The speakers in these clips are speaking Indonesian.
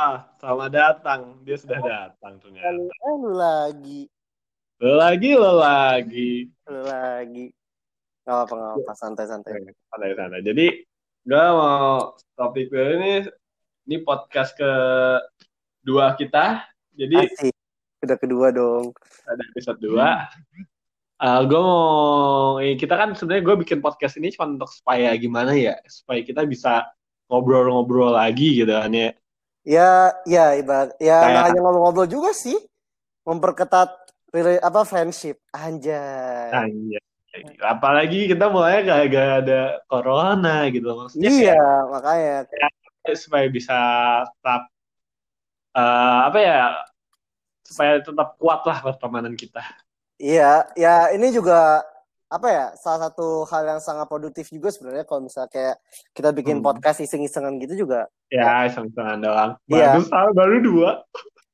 Ah, selamat datang. Dia sudah datang ternyata. Eh, lu lagi. Lo lagi, lo lagi. Lu lagi. Gak apa gak apa santai-santai. Santai-santai. Jadi, gue mau topik gue ini, ini podcast ke dua kita. Jadi, Asik. Udah kedua dong. ada episode dua. Uh, gue mau, kita kan sebenarnya gue bikin podcast ini cuma untuk supaya gimana ya, supaya kita bisa ngobrol-ngobrol lagi gitu kan ya. Ya, ya ibarat ya Kayak- hanya ngobrol-ngobrol juga sih. Memperketat apa friendship. Anjay. Nah, iya. Apalagi kita mulai gak, ada corona gitu. Maksudnya iya, kayak makanya. supaya bisa tetap eh, apa ya supaya tetap kuat lah pertemanan kita. Iya, ya ini juga apa ya salah satu hal yang sangat produktif juga sebenarnya kalau misalnya kayak kita bikin Hmm. podcast iseng-isengan gitu juga Ya, iseng-isengan doang. Iya. Baru ah, baru dua,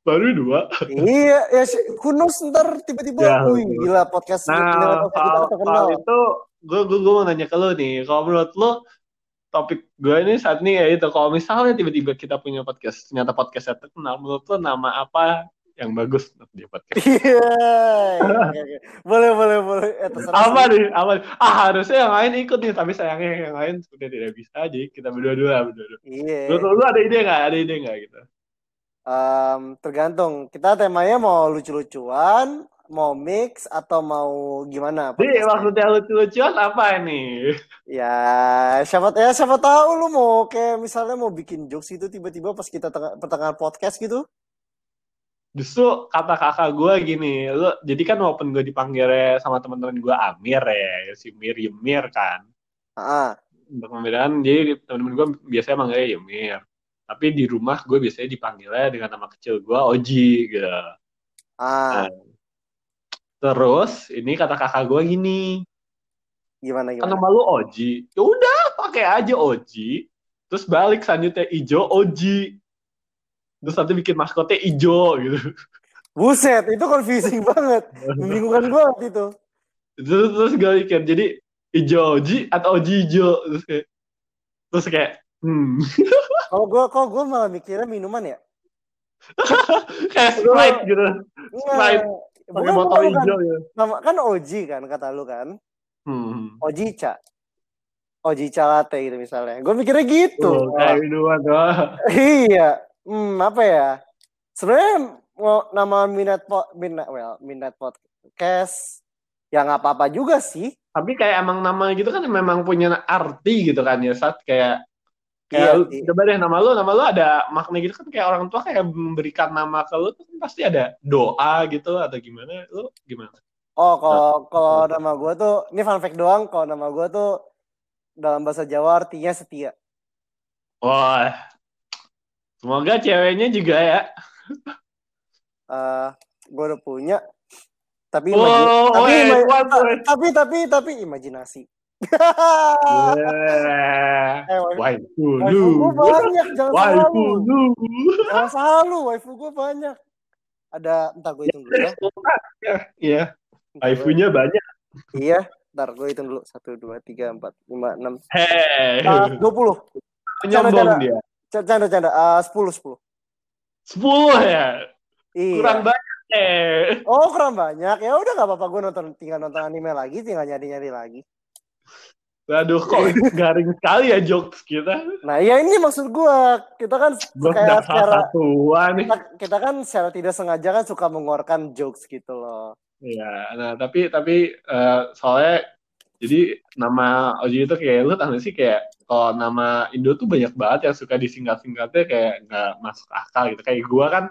baru dua. iya ya who knows ntar tiba-tiba Ya, wih gila podcast Nah, soal, soal itu gue gue gue mau nanya ke lo nih. Kalau menurut lo topik gue ini saat ini ya itu kalau misalnya tiba-tiba kita punya podcast, ternyata podcastnya terkenal, menurut lo nama apa yang bagus dia podcast? Iya, iya, iya, iya. boleh boleh boleh. Eh, apa nih apa ah harusnya yang lain ikut nih tapi sayangnya yang lain sudah tidak bisa jadi kita berdua dua berdua dua Iya. lu, lu ada ide nggak ada ide nggak gitu Em, tergantung. Kita temanya mau lucu-lucuan, mau mix atau mau gimana? jadi maksudnya lucu-lucuan apa ini Ya, siapa ya siapa tahu lu mau kayak misalnya mau bikin jokes itu tiba-tiba pas kita tengah, pertengahan podcast gitu. Justru kata kakak gue gini lu jadi kan walaupun gue dipanggilnya sama teman-teman gue Amir ya si Mir Yemir kan. Ah, untuk membedakan jadi teman-teman gue biasanya manggilnya Yemir. Tapi di rumah gue biasanya dipanggilnya dengan nama kecil gue Oji gitu. Ah, Nah, terus ini kata kakak gue gini. Gimana kan gimana? nama lu Oji. Ya udah pakai aja Oji. Terus balik selanjutnya ijo Oji terus nanti bikin maskotnya ijo gitu Buset, itu confusing banget. Membingungkan gua waktu itu. terus terus gue mikir jadi ijo Oji atau Oji ijo terus kayak terus kayak hmm Kalau gua kalau gua malah mikirnya minuman ya. kayak Sprite gitu Sprite Enggak. pakai botol hijau gitu Nama kan Oji kan kata lu kan. hmm. Ojicha. Ojicha latte gitu misalnya. Gue mikirnya gitu. Tuh, kayak minuman tuh iya. Hmm, apa ya? Sebenarnya mau nama minat po, minat well, minat podcast ya nggak apa-apa juga sih. tapi kayak emang nama gitu kan memang punya arti gitu kan ya saat kayak kayak Iya coba deh nama lu nama lu ada makna gitu kan kayak orang tua kayak memberikan nama ke lu tuh kan pasti ada doa gitu atau gimana lu gimana Oh, kalau kalau nama gue tuh ini fun fact doang. Kalau nama gue tuh dalam bahasa Jawa artinya setia. wah semoga ceweknya juga ya Eh, gue udah punya. Tapi oh, imagi- oh tapi, eh, ima- kuat, kuat. tapi tapi tapi imajinasi. Yeah. Eh, waifu, waifu waifu lu gue banyak, jangan waifu selalu. lu Jangan selalu, waifu gue banyak. Ada, entar gue hitung dulu ya. iya waifunya banyak Iya, ntar gue hitung dulu. Satu, dua, tiga, empat, lima, enam, hei Ah, dua puluh. canda. dia Canda, canda. Ah, sepuluh, sepuluh. sepuluh ya Iya. kurang banyak eh Oh, kurang banyak. Ya udah nggak apa-apa. Gue nonton, tinggal nonton anime lagi, tinggal nyari-nyari lagi. Waduh, kok garing sekali ya jokes kita. Nah, ya ini maksud gue. Kita kan Gue kayak secara satuan nih. kita, kita kan secara tidak sengaja kan suka mengeluarkan jokes gitu loh. Iya, nah tapi tapi eh, soalnya jadi nama Oji itu kayak lu tahu sih kayak kalau nama Indo tuh banyak banget yang suka disingkat-singkatnya kayak nggak masuk akal gitu. Kayak gua kan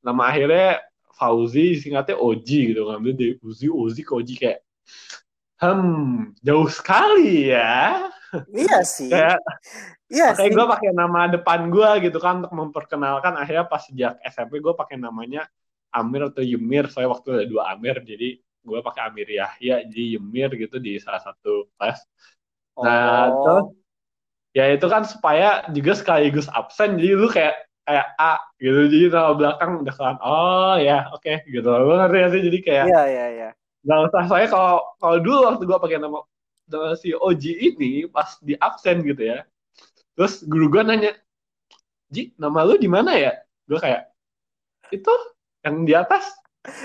nama akhirnya Fauzi disingkatnya Oji gitu ngambil dari Uzi Ozi ke Oji kayak hmm jauh sekali ya. Iya sih. Kayak Iya sih. gue pakai nama depan gue gitu kan untuk memperkenalkan akhirnya pas sejak SMP gue pakai namanya Amir atau Yemir soalnya waktu ada dua Amir jadi gue pakai Amir Yahya jadi Yemir gitu di salah satu kelas nah Oh. terus ya itu kan supaya juga sekaligus absen jadi lu kayak kayak A gitu jadi nama belakang udah kan oh ya oke gitu. Lu ngerti sih? Jadi kayak Iya, iya, iya. nggak usah soalnya kalau kalau dulu waktu gue pakai nama nama si Oji ini pas di absen gitu ya terus guru gue nanya Ji nama lu di mana ya? Gue kayak itu yang di atas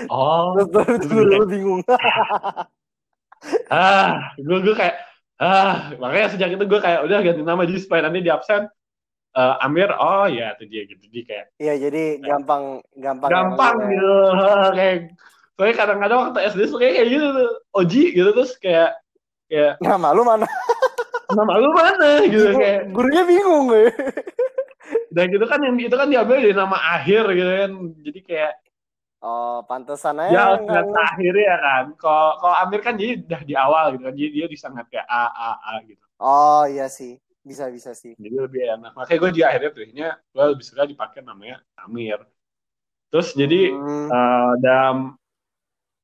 oh terus, terus, terus terus gue lu kayak, bingung. Ah gue gue kayak ah makanya sejak itu gue kayak udah ganti nama jadi supaya nanti di absen. Eh, Amir oh ya itu dia gitu. Jadi kayak iya jadi gampang gampang gampang ya. gitu. Kayak soalnya kadang-kadang waktu SD tuh kayak kayak gitu tuh Oji gitu terus kayak kayak nama lu mana? Nama lu mana gitu kayak gurunya bingung gue. Dan gitu kan yang itu kan diambil dari nama akhir gitu kan. Jadi kayak oh pantesan aja ya nggak- nggak akhir ya kan. Kalau kalau Amir kan jadi udah di awal gitu kan. Jadi dia disangat kayak A A A gitu. Oh iya sih. Bisa bisa sih. Jadi lebih enak. Makanya gue di akhirnya tuhnya gue lebih suka dipakai namanya Amir. Terus jadi Hmm. eh, dan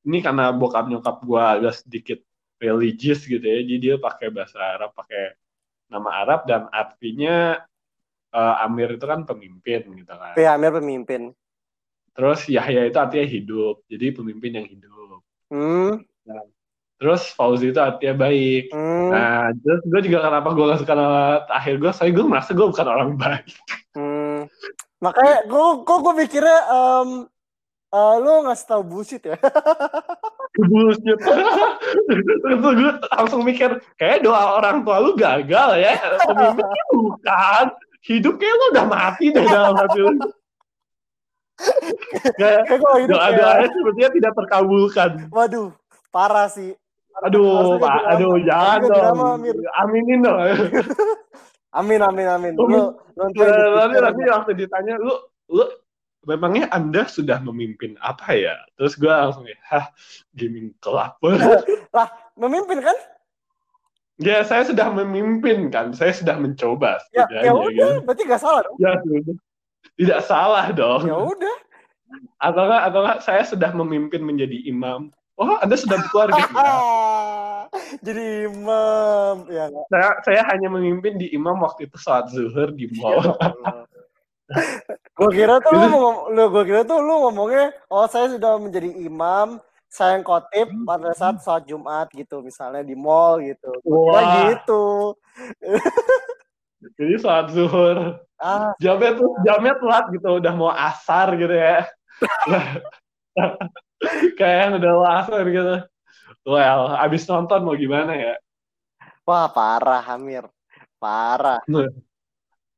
ini karena bokap nyokap gue agak sedikit religious gitu ya. Jadi dia pakai bahasa Arab pakai nama Arab dan artinya eh, Amir itu kan pemimpin gitu kan. Tapi Amir pemimpin terus Yahya itu artinya hidup jadi pemimpin yang hidup. Hmm. Terus Fauzi itu artinya baik. Hmm. Nah terus gue juga kenapa gue gak suka nama akhir gue soalnya gue merasa gue bukan orang baik. Hmm. makanya gue kok gue mikirnya em eh, lu ngasih tahu bullshit ya? Bullshit. Terus gue langsung mikir kayak doa orang tua lu gagal ya? Pemimpinnya bukan. Hidupnya lu udah mati deh dalam hati lu hidup doa doanya sepertinya tidak terkabulkan. Waduh parah sih. Aduh pak. aduh jangan dong. aminin dong. Amin amin amin. Lu nanti nanti waktu ditanya lu lu memangnya anda sudah memimpin apa ya? Terus gue langsung ya hah gaming club. Memimpin kan? Ya saya sudah memimpin kan. Saya sudah mencoba ya ya udah gitu. berarti gak salah dong. Ya sudah tidak salah dong. Ya udah. Atau enggak atau enggak saya sudah memimpin menjadi imam. Oh anda sudah berkeluarga? Ya. jadi imam. Ya saya saya hanya memimpin di imam waktu itu saat zuhur di mall. Gue kira tuh lu ngom- lu gue kira tuh lu ngomongnya oh saya sudah menjadi imam saya yang khotib pada saat sholat Jumat gitu misalnya di mall gitu. Gua kira Wah. gitu jadi saat zuhur ah. jamnya tuh jamnya telat gitu udah mau asar gitu ya. Kayak yang udah mau asar gitu. Well abis nonton mau gimana ya? Wah parah Hamir parah.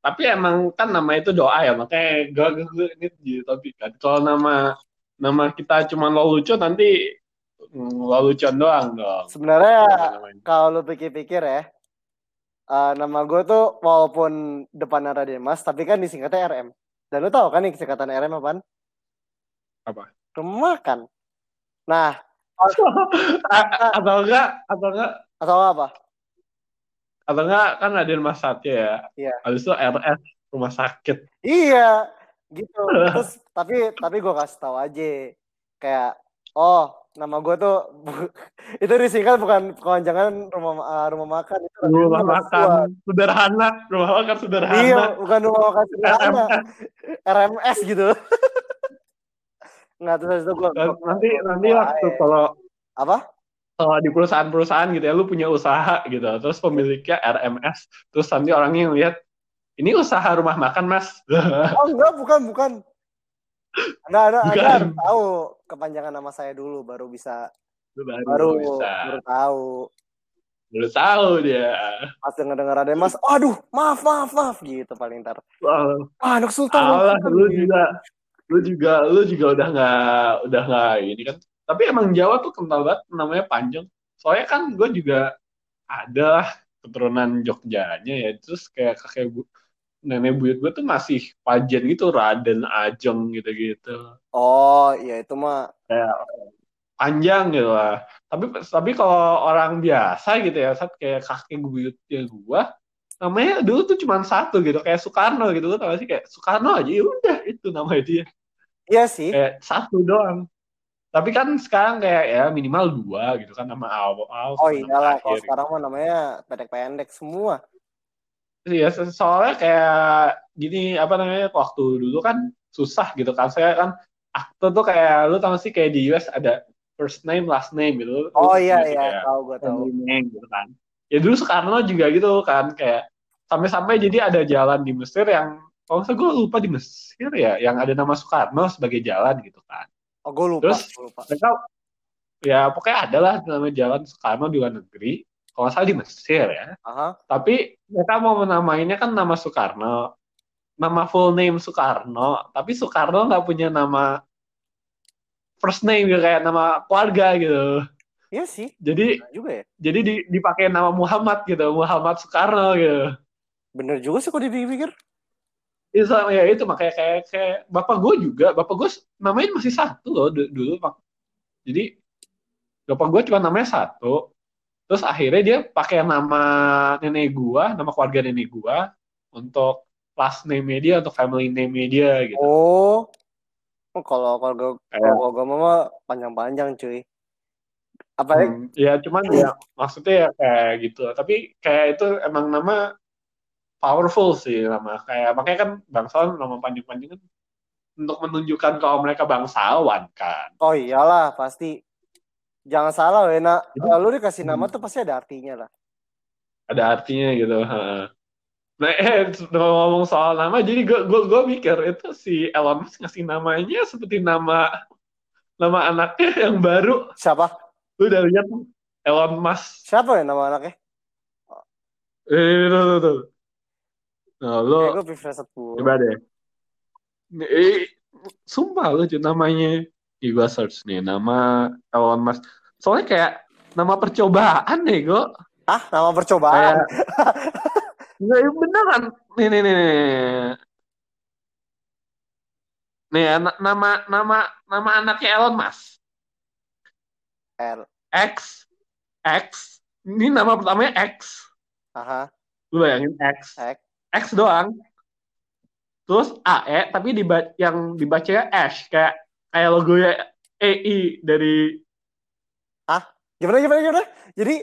Tapi emang kan nama itu doa ya makanya gue, gue, ini jadi topik kan. Kalau nama nama kita cuma lo lucu nanti mm, lo lucuan doang dong. Sebenarnya kalau lu pikir-pikir ya eh, nama gue tuh walaupun depannya Raden Mas tapi kan disingkatnya RM dan lu tahu kan nih singkatan RM apaan? Apa? rumah makan. Nah atau enggak atau enggak? atau apa? Atau enggak kan ada Mas Satya ya. Iya. habis itu RS rumah sakit. Iya, gitu. Terus tapi tapi gue kasih tahu aja. Kayak oh nama gue tuh itu disingkat bukan kepanjangan rumah uh, rumah makan itu rumah nama makan gua. sederhana rumah makan sederhana Iya, bukan rumah makan sederhana. RMS gitu. Nggak terus itu gue nanti nanti waktu kalau apa? kalau di perusahaan-perusahaan gitu ya lu punya usaha gitu terus pemiliknya RMS terus nanti orangnya ngeliat ini usaha rumah makan mas Oh enggak, bukan bukan. Anda, anda, anda harus tahu kepanjangan nama saya dulu baru bisa Lu baru, baru bisa baru tahu. baru tahu dia Pas denger dengar ada mas, aduh maaf maaf maaf gitu paling ntar. Wah, Ah, anak sultan. Allah lu gitu. juga lu juga lu juga udah nggak udah nggak ini kan tapi emang Jawa tuh kental banget namanya panjang soalnya kan gue juga ada keturunan Jogjanya ya terus kayak kakek bu nenek buyut gue tuh masih pajen gitu Raden Ajeng gitu-gitu. Oh, iya itu mah kayak panjang gitu lah. Tapi tapi kalau orang biasa gitu ya saat kayak kakek buyutnya gue namanya dulu tuh cuma satu gitu kayak Soekarno gitu. Lo tau sih? Kayak Soekarno aja ya udah itu namanya dia. Iya sih. kayak satu doang. Tapi kan sekarang kayak ya minimal dua gitu kan nama awal Oh iyalah, kalau sekarang mah namanya pendek-pendek semua. Iya, so- soalnya kayak gini apa namanya waktu dulu kan susah gitu kan saya kan akte tuh kayak lu tau gak sih kayak di US ada first name last name gitu Oh iya iya, tahu gue tahu. name gitu kan ya dulu Soekarno juga gitu kan kayak sampai-sampai jadi ada jalan di Mesir yang kalau salah gue lupa di Mesir ya yang ada nama Soekarno sebagai jalan gitu kan Oh, gue lupa. Terus gua lupa. mereka ya pokoknya ada lah nama jalan Soekarno di luar negeri kalau nggak salah di Mesir ya Aha. tapi mereka mau menamainnya kan nama Soekarno nama full name Soekarno tapi Soekarno nggak punya nama first name gitu kayak nama keluarga gitu Iya sih. jadi Bener juga ya. jadi di, dipakai nama Muhammad gitu Muhammad Soekarno gitu Bener juga sih kok dipikir. itu sama- ya itu makanya kayak kayak bapak gue juga bapak gue namanya masih satu loh du- dulu Pak. jadi bapak gue cuma namanya satu terus akhirnya dia pakai nama nenek gue nama keluarga nenek gue untuk last name dia untuk family name dia gitu Oh. Oh, kalau keluarga Kayak- kalau keluarga mama panjang-panjang cuy. Apa ya? Hmm, ya cuman ya maksudnya ya kayak gitu tapi kayak itu emang nama powerful sih nama kayak makanya kan bangsawan nama panjang-panjang kan untuk menunjukkan kalau mereka bangsawan kan Oh iyalah pasti. Jangan salah Wena. Kalau lu dikasih nama tuh pasti ada artinya lah. ada artinya gitu. heeh. Nah, eh, ngomong soal nama, jadi gue gue gue mikir itu si Elon Musk ngasih namanya seperti nama nama anaknya yang baru. Siapa? Lu udah lihat Elon Musk? Siapa ya nama anaknya? Eh, tuh, tuh, tuh. Nah, lo Kayak gue coba deh. Eh, sumpah lu cuy, namanya. Ih, gue search nih nama Elon Musk. Soalnya kayak nama percobaan nih, gue. Ah, nama percobaan. Kayak Nggak, ya beneran. Nih, nih, nih, nih. Nih, ya, na- nama nama nama anaknya Elon Musk. L. X X. Ini nama pertamanya X. Aha. Lu bayangin X. X. X doang. Terus AE tapi diba yang dibacanya Ash kayak kayak logonya EI dari Gimana gimana gimana? Jadi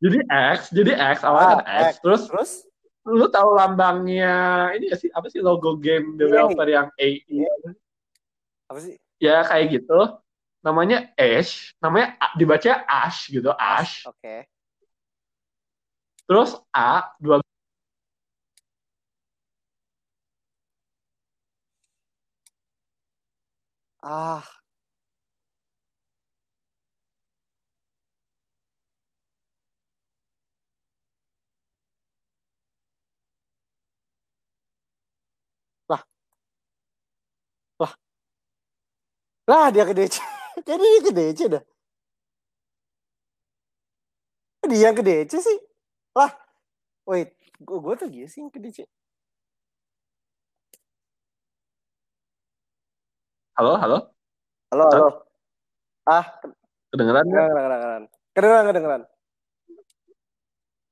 jadi X, jadi X awalnya kan Ah, X. Terus terus lu tahu lambangnya ini gak sih apa sih logo game developer yang EI? apa sih? ya kayak gitu namanya Ash namanya A- dibaca Ash gitu Ash Oke. terus A dua Ah, lah dia ke DC. Kayaknya dia ke DC dah. Dia yang ke DC sih. Lah, wait, gue tuh dia sih yang ke DC. Halo halo Halo, halo. Ah, kedengeran nggak? kedengeran, kedengeran. Kedengeran, kedengeran.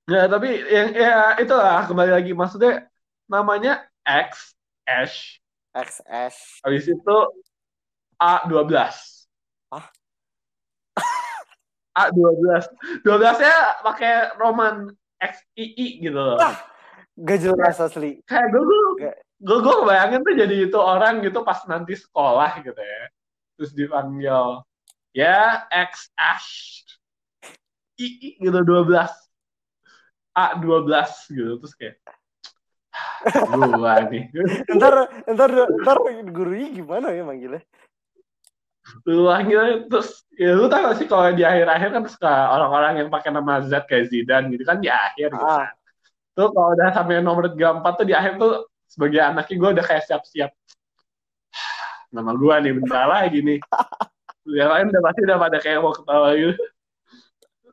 nggak tapi yang ya itulah kembali lagi maksudnya namanya X Ash XS. habis itu A 12 Hah? A 12 12 nya pakai Roman X I I gitu loh Ah. Gak jelas asli. kayak gue gue. Gue gue bayangin tuh jadi itu orang gitu pas nanti sekolah gitu ya terus dipanggil ya X Ash I I gitu 12 A 12 gitu terus kayak gua nih Ntar, ntar, ntar gurunya gimana ya manggilnya? lu panggil terus ya lu tau gak sih kalau di akhir-akhir kan suka orang-orang yang pakai nama Z kayak Zidane gitu kan di akhir gitu Ah. kan. Tuh kalau udah sampai nomor 34 tuh di akhir tuh sebagai anaknya gue udah kayak siap-siap. Nama gue nih bentar lagi nih. Yang lain udah pasti udah pada kayak mau ketawa gitu.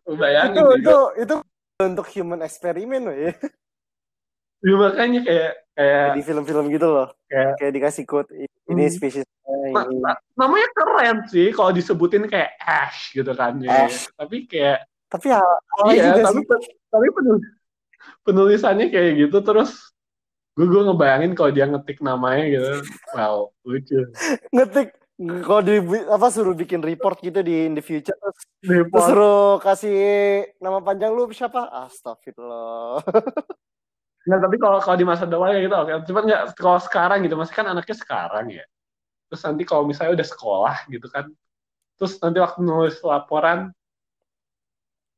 Bayangin itu, itu, itu untuk human eksperimen loh ya. Ya, makanya kayak kayak Di film-film gitu loh. Kayak- Kayak dikasih code. Ini Hmm. spesies na- ini. na- namanya keren sih kalau disebutin kayak Ash gitu kan ya. Ash. Tapi kayak Tapi hal iya, tapi sih. tapi penul- penulisannya kayak gitu terus gue gue ngebayangin kalau dia ngetik namanya gitu wow lucu Ngetik. Kalau di apa suruh bikin report gitu di in the future terus, terus Report. suruh kasih nama panjang lu siapa? Astagfirullah. Nggak, tapi kalau kalau di masa depan ya gitu oke cuman nggak kalau sekarang gitu masih kan anaknya sekarang ya terus nanti kalau misalnya udah sekolah gitu kan terus nanti waktu nulis laporan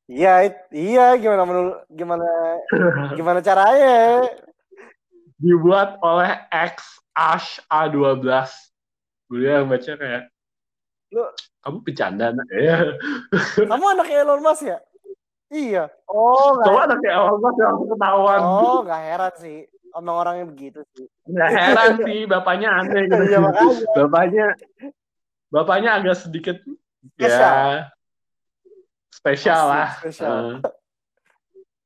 Iya, iya gimana menul gimana gimana caranya? Dibuat oleh X Ash A12 gue yang baca kayak Lu, kamu bercanda nak ya kamu anak Elon Musk ya? Iya. Oh, nggak. nanti awal banget yang ketahuan Oh, nggak heran sih. Emang orangnya begitu sih. nggak heran sih bapaknya aneh gitu makanya. bapaknya bapaknya agak sedikit Spesial. ya spesial lah spesial.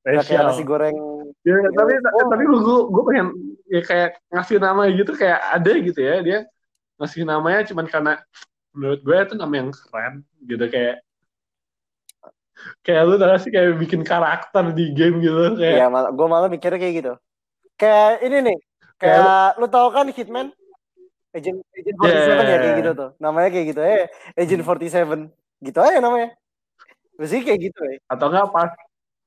Kayak spesial nasi goreng. Ya, tapi Oh. tapi gue gue pengen ya kayak ngasih nama gitu kayak ada gitu ya dia ngasih namanya cuman karena menurut gue itu nama yang keren gitu kayak kayak lu tau sih kayak bikin karakter di game gitu kayak Iya, mal gue malah mikirnya kayak gitu. Kayak ini nih, kayak lu tahu kan Hitman? Agent Agent 47 Yeah. ya kayak gitu tuh. Namanya kayak gitu. Eh, Agent 47. Gitu aja namanya. Biasanya kayak gitu ya. atau enggak pas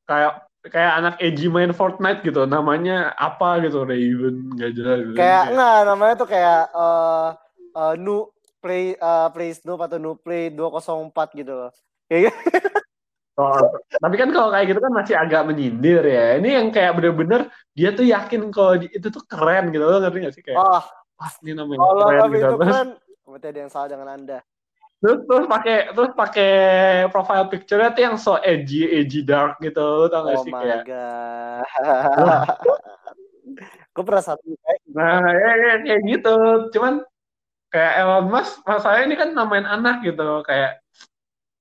kayak kayak anak edgy main Fortnite gitu namanya apa gitu Raven nggak jelas gitu. Kayak enggak namanya tuh kayak eh eh, nu play eh, play Snoop atau nu play 204 gitu loh. Kayak gitu. Oh, tapi kan kalau kayak gitu kan masih agak menyindir ya. Ini yang kayak bener-bener dia tuh yakin kalau itu tuh keren gitu loh ngerti gak sih kayak Oh, pas ini namanya kalau keren gitu. itu kan berarti ada yang salah dengan Anda. Terus terus pakai terus pakai profile picture-nya tuh yang so edgy edgy dark gitu lo tau gak Oh sih my kayak god. Gue pernah satu kayak nah ya, ya, kayak gitu cuman kayak Elon Musk masalahnya ini kan namain anak gitu kayak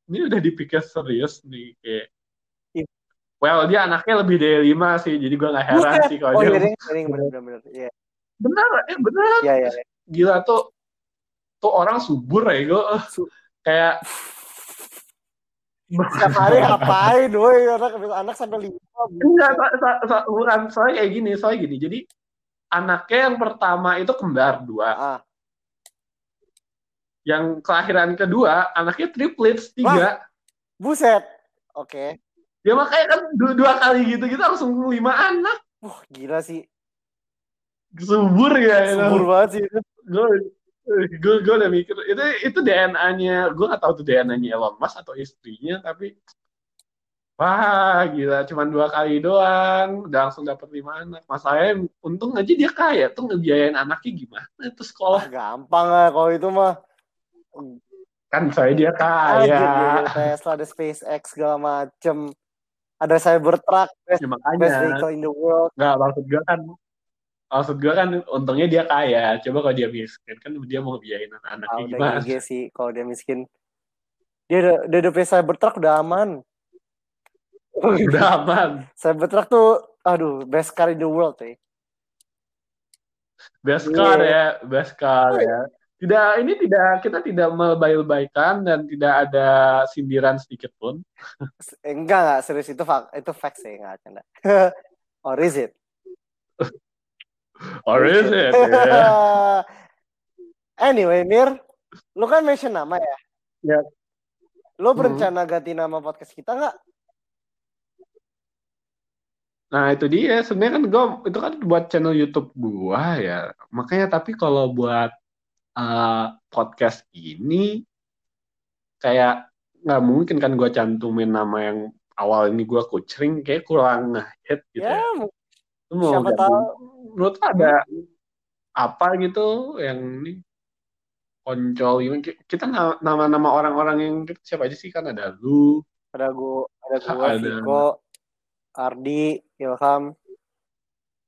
ini udah dipikir serius nih kayak Iya. well dia anaknya lebih dari lima sih jadi gua nggak heran sih kalau Oh dia ring, bener, bener, bener. Iya, bener eh bener iya, iya. iya. gila tuh tuh orang subur ya gue kayak Setiap hari ngapain, woi, anak, anak sampai lima. enggak so- so- so- bukan soalnya kayak gini soalnya gini jadi anaknya yang pertama itu kembar dua Ah, yang kelahiran kedua anaknya triplets tiga buset. Oke. ya makanya kan dua, dua kali gitu gitu langsung lima anak Wah, gila sih. subur ya Subur banget sih. gue gue gue udah mikir itu itu DNA-nya gue gak tahu tuh DNA-nya Elon Musk atau istrinya tapi wah gila cuman dua kali doang udah langsung dapet lima anak masalahnya untung aja dia kaya tuh ngebiayain anaknya gimana itu sekolah gampang lah kalau itu mah. kan saya dia Aja kaya ada Tesla, ada SpaceX segala macem. Ada Cybertruck, best, ya, best makanya vehicle in the world. nggak maksud gue kan maksud gue kan untungnya dia kaya coba kalau dia miskin kan dia mau biayain Ah, anaknya udah gimana GG sih kalau dia miskin. Dia udah, dia udah punya Cybertruck udah aman. udah aman Cybertruck tuh, aduh, best car in the world ya. Best Iya. car ya, best car ya. Tidak, ini tidak kita tidak melebay-lebaykan dan tidak ada sindiran sedikit pun. Eh, enggak, enggak, serius itu fak itu facts sih, enggak canda. Or is it? Or is it? Ya. anyway, Mir, lu kan mention nama ya? Ya. Lu Hmm. berencana ganti nama podcast kita nggak? Nah itu dia. Sebenarnya kan gue itu kan buat channel YouTube gua ya. Makanya tapi kalau buat uh, podcast ini kayak nggak mungkin kan gua cantumin nama yang awal ini gua kucering kayak kurang hit gitu Ya, ya. Lu mau siapa tahu. Menurut ada apa gitu yang ini koncol gitu. kita na- nama-nama orang-orang yang siapa aja sih kan ada lu ada gua, ada gua, Ada. Viko, Ardi, Ilham.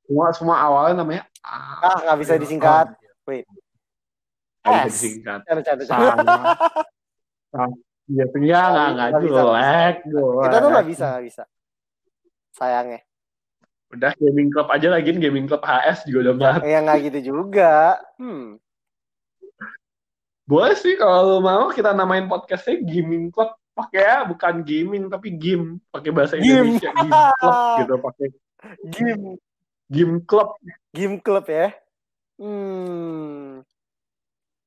semua semua awalnya namanya Ah, nggak bisa disingkat. Wait. nggak bisa disingkat sama iya enggak enggak jelek Kita tuh nggak bisa, nggak bisa. Sayangnya. Udah gaming club aja lagi gaming club HS juga udah banget Ya nggak gitu juga. Hmm. boleh sih kalau mau kita namain podcastnya gaming club pakai ya bukan gaming tapi game pakai bahasa Game. Indonesia game club gitu pakai Game, game club game club ya. Hmm.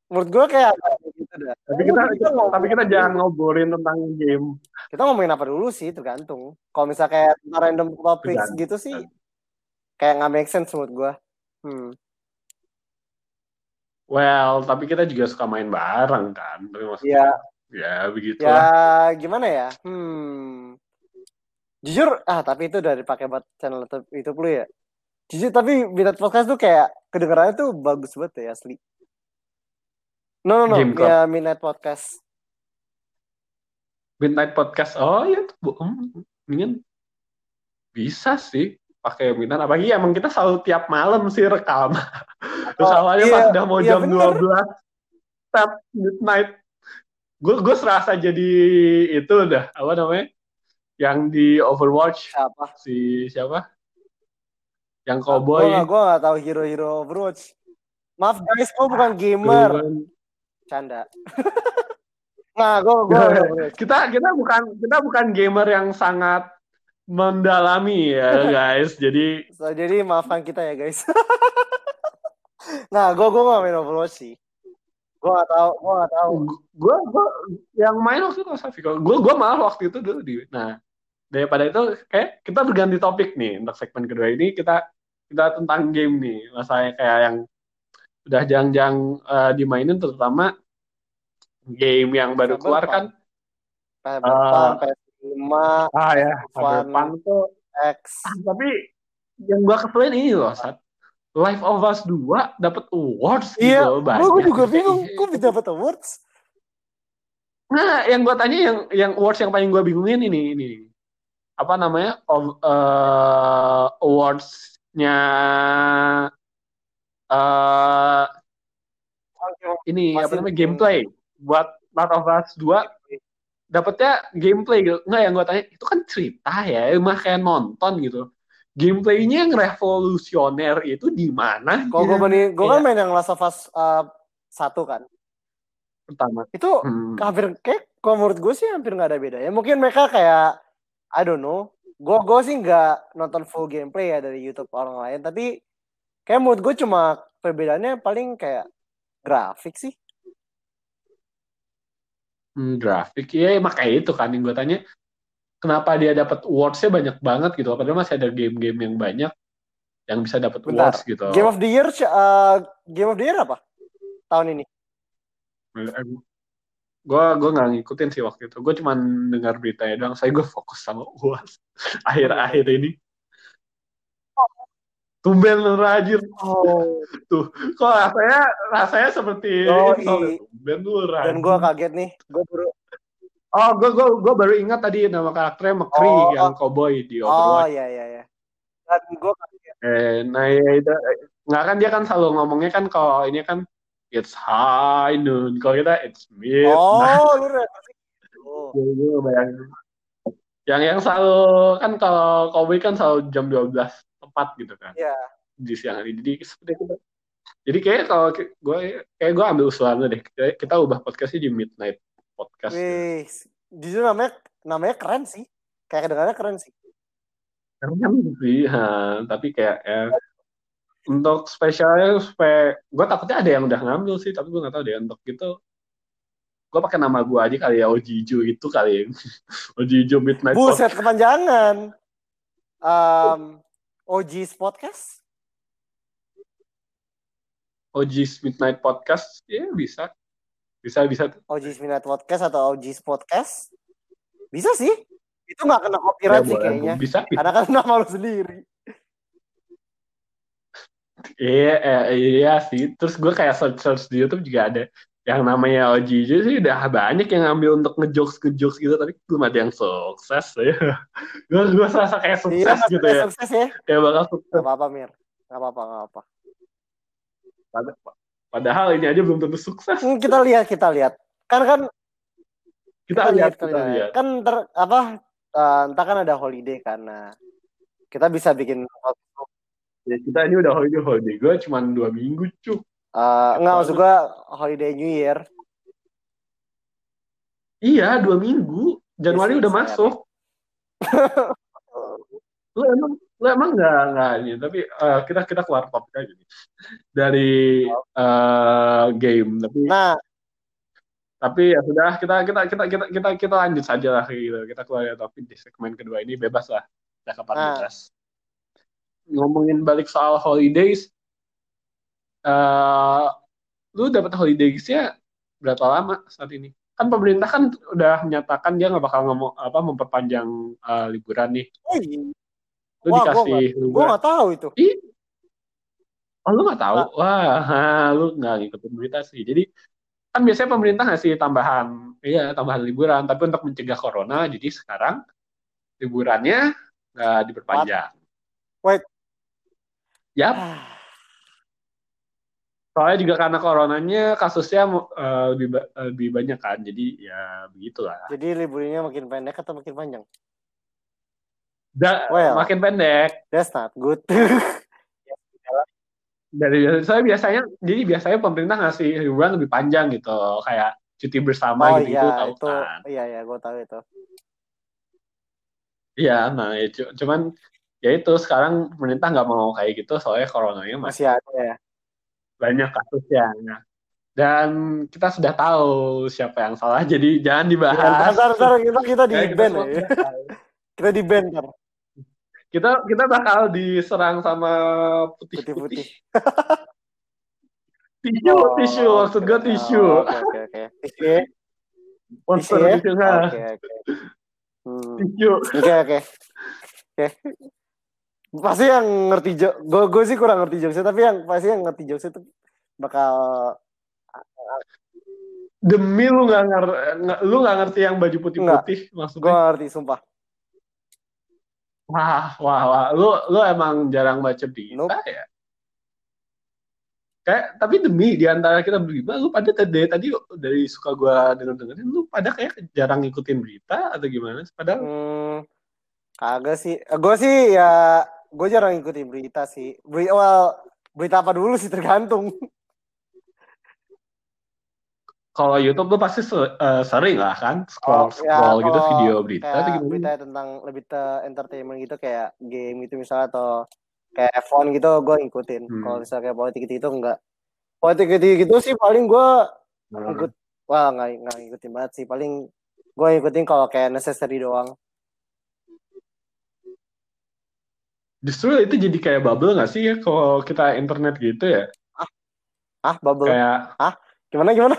Menurut gua kayak gitu dah. tapi kita, ngomong- tapi kita jangan ngobrolin tentang game kita ngomongin apa dulu sih tergantung. Kalau misalnya kayak random topics Tergantung. gitu sih kayak nggak make sense menurut gua. Hmm. well tapi kita juga suka main bareng kan maksudnya Ya, begitu ya gimana ya? Hmm. Jujur, ah tapi itu udah dipakai buat channel YouTube lu ya. Jujur tapi Midnight Podcast tuh kayak kedengarannya tuh bagus banget ya asli. No no no, Game Club. ya Midnight Podcast. Midnight Podcast. Oh iya tuh. Hmm, mendingan bisa sih pakai midnight. Apalagi emang kita selalu tiap malam sih rekam. Terus Oh, awalnya iya, pas udah mau iya jam bener. 12 tap midnight. Gue gue serasa jadi itu udah apa namanya? Yang di Overwatch Siapa? si siapa? Yang Gue cowboy. gak, gue gak tahu hero-hero Overwatch. Maaf guys, gue bukan gamer. Canda. nah, gue gue kita kita bukan kita bukan gamer yang sangat mendalami ya guys. Jadi So, jadi maafkan kita ya guys. nah, gue gue gak main Overwatch sih. Gue gak tahu, gue gak tahu. gue gue yang main waktu itu Safi gue gue malah waktu itu dulu di nah daripada itu kayak kita berganti topik nih untuk segmen kedua ini kita kita tentang game nih rasanya kayak yang udah jang-jang eh, dimainin terutama game yang baru Cyberpunk. keluar kan PS4, Ah. PS5, ah ya. Cyberpunk tuh X. Ah, tapi yang gue keselin ini loh Sat Life of Us 2 dapat awards Iya, gitu loh, gue banyak. juga bingung. Gue bisa dapat awards. Nah, yang gue tanya yang yang awards yang paling gue bingungin ini ini apa namanya of, eh, awards-nya eh ini apa Masih- namanya gameplay buat Last of Us 2 dapetnya gameplay gitu. Nggak yang gue tanya itu kan cerita ya, emang kayak nonton gitu. Gameplaynya yang revolusioner itu di mana? Kalau gue ya? banding, gue kan Kayak main yang Last of Us uh, satu kan. pertama. Itu Hmm. hampir kayak kalau menurut gue sih hampir nggak ada bedanya. Mungkin mereka kayak I don't know. Gue gue sih nggak nonton full gameplay ya dari YouTube orang lain. Tapi kayak menurut gue cuma perbedaannya paling kayak grafik sih. Hmm, grafik. Ya makanya itu kan yang gue tanya kenapa dia dapat awards-nya banyak banget gitu? Padahal masih ada game-game yang banyak yang bisa dapat awards gitu. Game of the Year uh, Game of the Year apa tahun ini? gue gue nggak ngikutin sih waktu itu. Gue cuma dengar beritanya doang saya gue fokus sama awards akhir-akhir ini tumben lu rajin Oh. kok rasanya rasanya seperti Oh, tumben lu rajin Dan gue kaget nih. Gue baru. oh gue gue gue baru ingat tadi nama karakternya McCree Oh, yang cowboy di Oh Overwatch iya iya iya. Dan gue kaget. Eh, nah ya itu nggak kan dia kan selalu ngomongnya kan kalau ini kan it's high noon kalau kita it's mid Oh lu referensi. Oh. Gue- gue bayangin. yang yang selalu kan kalau cowboy kan selalu jam 12 tepat gitu kan Iya. di siang hari jadi seperti itu jadi kayak kalau gue kayak gue ambil usulan lu deh kita, ubah podcastnya di midnight podcast Wih, jujur namanya namanya keren sih. Kayak kedengarannya keren sih. Keren sih, ha. tapi kayak ya, untuk spesialnya supaya gue takutnya ada yang udah ngambil sih, tapi gue nggak tahu deh untuk itu. Gue pakai nama gue aja kali ya Ojijo itu kali ya. Ojijo Midnight Buset kepanjangan. Um, OG's podcast. Oji's Midnight Podcast, ya bisa, bisa bisa. tuh. OG's Midnight Podcast atau OG's Podcast. Bisa sih. Itu nggak kena copyright Ya, sih kayaknya. Bisa. Karena kan nama lu sendiri. Iya, eh, iya sih. Terus gue kayak search search di YouTube juga ada yang namanya Ojijo sih udah banyak yang ngambil untuk ngejokes ngejokes gitu, tapi belum ada yang sukses ya. gue gue serasa kayak sukses Iya, gitu ya. sukses ya. Kayak bakal sukses. Gak apa-apa, Mir. Gak apa-apa, gak apa-apa. Pad- Padahal ini aja belum tentu sukses. Hmm, kita lihat, kita lihat. Kan kan Kita, lihat, kita kita lihat. Kan ter, apa? eh, entah kan ada holiday karena kita bisa bikin Ya, kita ini udah holiday holiday. Gue cuma dua minggu cuk. Eh enggak maksud gua holiday New Year. Iya dua minggu. Januari Yes, udah yes, masuk. lu emang lu emang nggak nggak ini tapi eh, kita kita keluar topik aja nih. Dari eh, game tapi Nah, tapi ya sudah kita kita kita kita kita kita lanjut saja lah gitu. Kita keluar dari topik di segmen kedua ini bebas lah. Udah ke 14 ngomongin balik soal holidays eh lu dapat holidaysnya berapa lama saat ini kan pemerintah kan udah menyatakan dia nggak bakal ngomong apa memperpanjang eh, liburan nih oh iya. lu Wah, gua dikasih gua liburan nggak tahu itu. Ih, Oh lu nggak tahu? Nggak. Wah, ha, lu nggak ngikutin berita sih. Jadi kan biasanya pemerintah ngasih tambahan, iya tambahan liburan. Tapi untuk mencegah corona, jadi sekarang liburannya nggak diperpanjang. Wait. Yap. Soalnya juga karena coronanya kasusnya uh, lebih ba- lebih banyak kan, jadi ya begitulah. Jadi liburnya makin pendek atau makin panjang? Da, Well. makin pendek That's not good. dari saya biasanya jadi biasanya pemerintah ngasih liburan lebih panjang gitu kayak cuti bersama oh gitu iya, tahu itu kan iya iya gue tahu itu. iya nah ya, cu- cuman ya itu sekarang pemerintah nggak mau kayak gitu soalnya coronanya masih Masih ada ya. Banyak kasusnya Nah, dan kita sudah tahu siapa yang salah jadi jangan Ya, dibahas ntar, ntar, ntar, kita kita di Kayak kita ban semua ya. Kita di ban kan. kita kita bakal diserang sama putih-putih tisu Oh, tisu maksud gue oke. tisu Oke oke oke. Ya? monster Tisu ya? Oke oke. Tisu Oke oke. Oke. Pasti yang ngerti gue gue sih kurang ngerti jokesnya, tapi yang pasti yang ngerti jokes itu bakal demi lu nggak ngerti lu nggak ngerti yang baju putih-putih gue maksudnya ngerti sumpah. wah wah wah lu lu emang jarang baca berita Nope. ya kayak tapi demi di antara kita berlima lu pada tadi tadi dari suka gua denger dengerin lu pada kayak jarang ngikutin berita atau gimana padahal Hmm, kagak sih. Gue sih ya gue jarang ngikutin berita sih. Berita well, berita apa dulu sih tergantung. kalau YouTube lu pasti eh, sering lah kan scroll Oh, ya, scroll gitu kalau video berita atau kayak gimana berita tentang lebih ke entertainment gitu kayak game gitu misalnya atau kayak F1 gitu gue ngikutin. Hmm. Kalau misalnya kayak politik gitu, itu enggak. Politik gitu, gitu sih paling gue Nah, ikut wah nggak nggak ngikutin banget sih paling gue ngikutin kalau kayak necessary doang justru itu jadi kayak bubble nggak sih ya kalau kita internet gitu ya? Ah bubble. Kayak gimana gimana?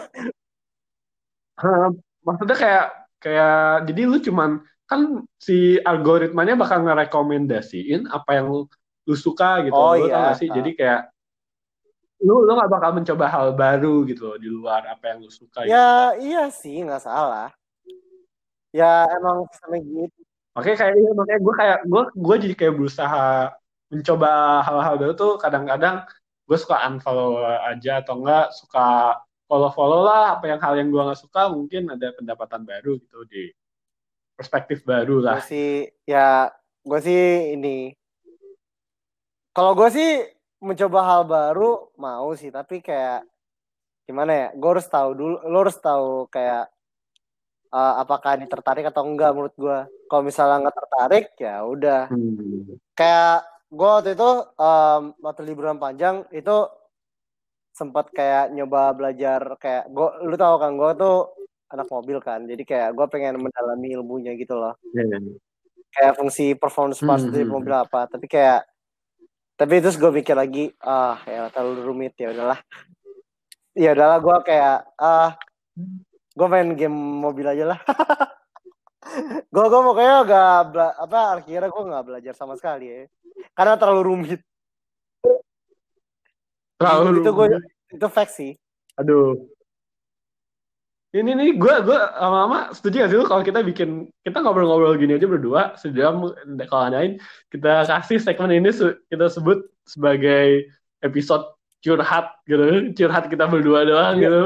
Hah, maksudnya kayak kayak jadi lu cuman kan si algoritmanya bakal ngerekomendasiin apa yang lu, lu suka gitu. Oh, lu tau iya, gak sih? tahu. jadi kayak lu lu gak bakal mencoba hal baru gitu loh di luar apa yang lu suka gitu. ya iya sih nggak salah. Ya emang sistemnya gitu makanya kayak iya, makanya gue kayak gue gue jadi kayak berusaha mencoba hal-hal baru tuh kadang-kadang gue suka unfollow aja atau enggak suka follow-follow lah apa yang hal yang gue nggak suka mungkin ada pendapatan baru gitu di perspektif baru gue lah sih ya gue sih ini kalau gue sih mencoba hal baru mau sih tapi kayak gimana ya gue harus tahu dulu lo harus tahu kayak eh, apakah ini tertarik atau enggak menurut gue kalau misalnya nggak tertarik ya udah. Hmm. kayak gue waktu itu em, waktu liburan panjang itu sempat kayak nyoba belajar kayak gue lu tahu kan gue tuh anak mobil kan jadi kayak gue pengen mendalami ilmunya gitu loh. Ya. kayak fungsi performance parts Hmm, dari mobil apa tapi kayak tapi terus gue mikir lagi ah ya terlalu rumit ya udahlah. Ya udahlah gue kayak ah gue main game mobil aja lah. Gue gue pokoknya gak bela- apa akhirnya gue nggak belajar sama sekali ya. Karena terlalu rumit. Terlalu itu gue itu fact sih. Aduh. Ini nih gue gue lama-lama setuju gak sih lu kalau kita bikin kita ngobrol-ngobrol gini aja berdua sejam kalau ngadain kita kasih segmen ini su- kita sebut sebagai episode curhat gitu. Curhat kita berdua doang Iya. gitu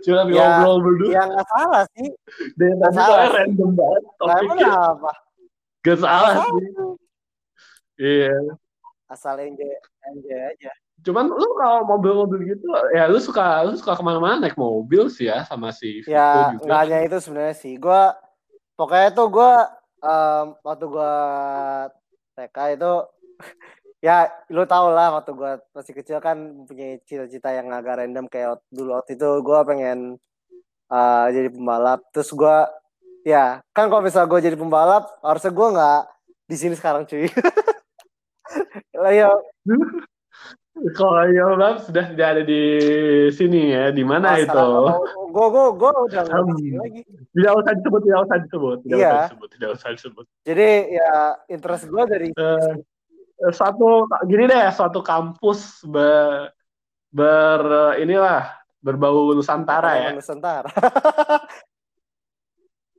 curhat Ya, ngobrol berdua. ya nggak salah sih. Dan tadi salah random banget nah topiknya apa gak salah Nggak sih. Iya. Asal enjoy enjoy aja. Cuman lu kalau mobil-mobil gitu ya lu suka lu suka ke mana-mana naik mobil sih ya sama si Vito ya juga. nggak hanya itu sebenarnya sih. Gue pokoknya tuh gue em, waktu gue TK itu ya lu tau lah waktu gue masih kecil kan punya cita-cita yang agak random kayak dulu waktu itu gue pengen eh, jadi pembalap terus gue ya kan kalau misalnya gue jadi pembalap harusnya gue nggak di sini sekarang cuy lah ya Kalau Yolab sudah tidak ada di sini ya, di mana itu? gue gue gue udah Hmm. lagi Tidak usah disebut, tidak usah disebut, tidak Iya. usah disebut, tidak usah disebut. jadi ya interest gue dari Eh, Suatu gini deh, suatu kampus ber, ber inilah berbau Nusantara ya. Nusantara.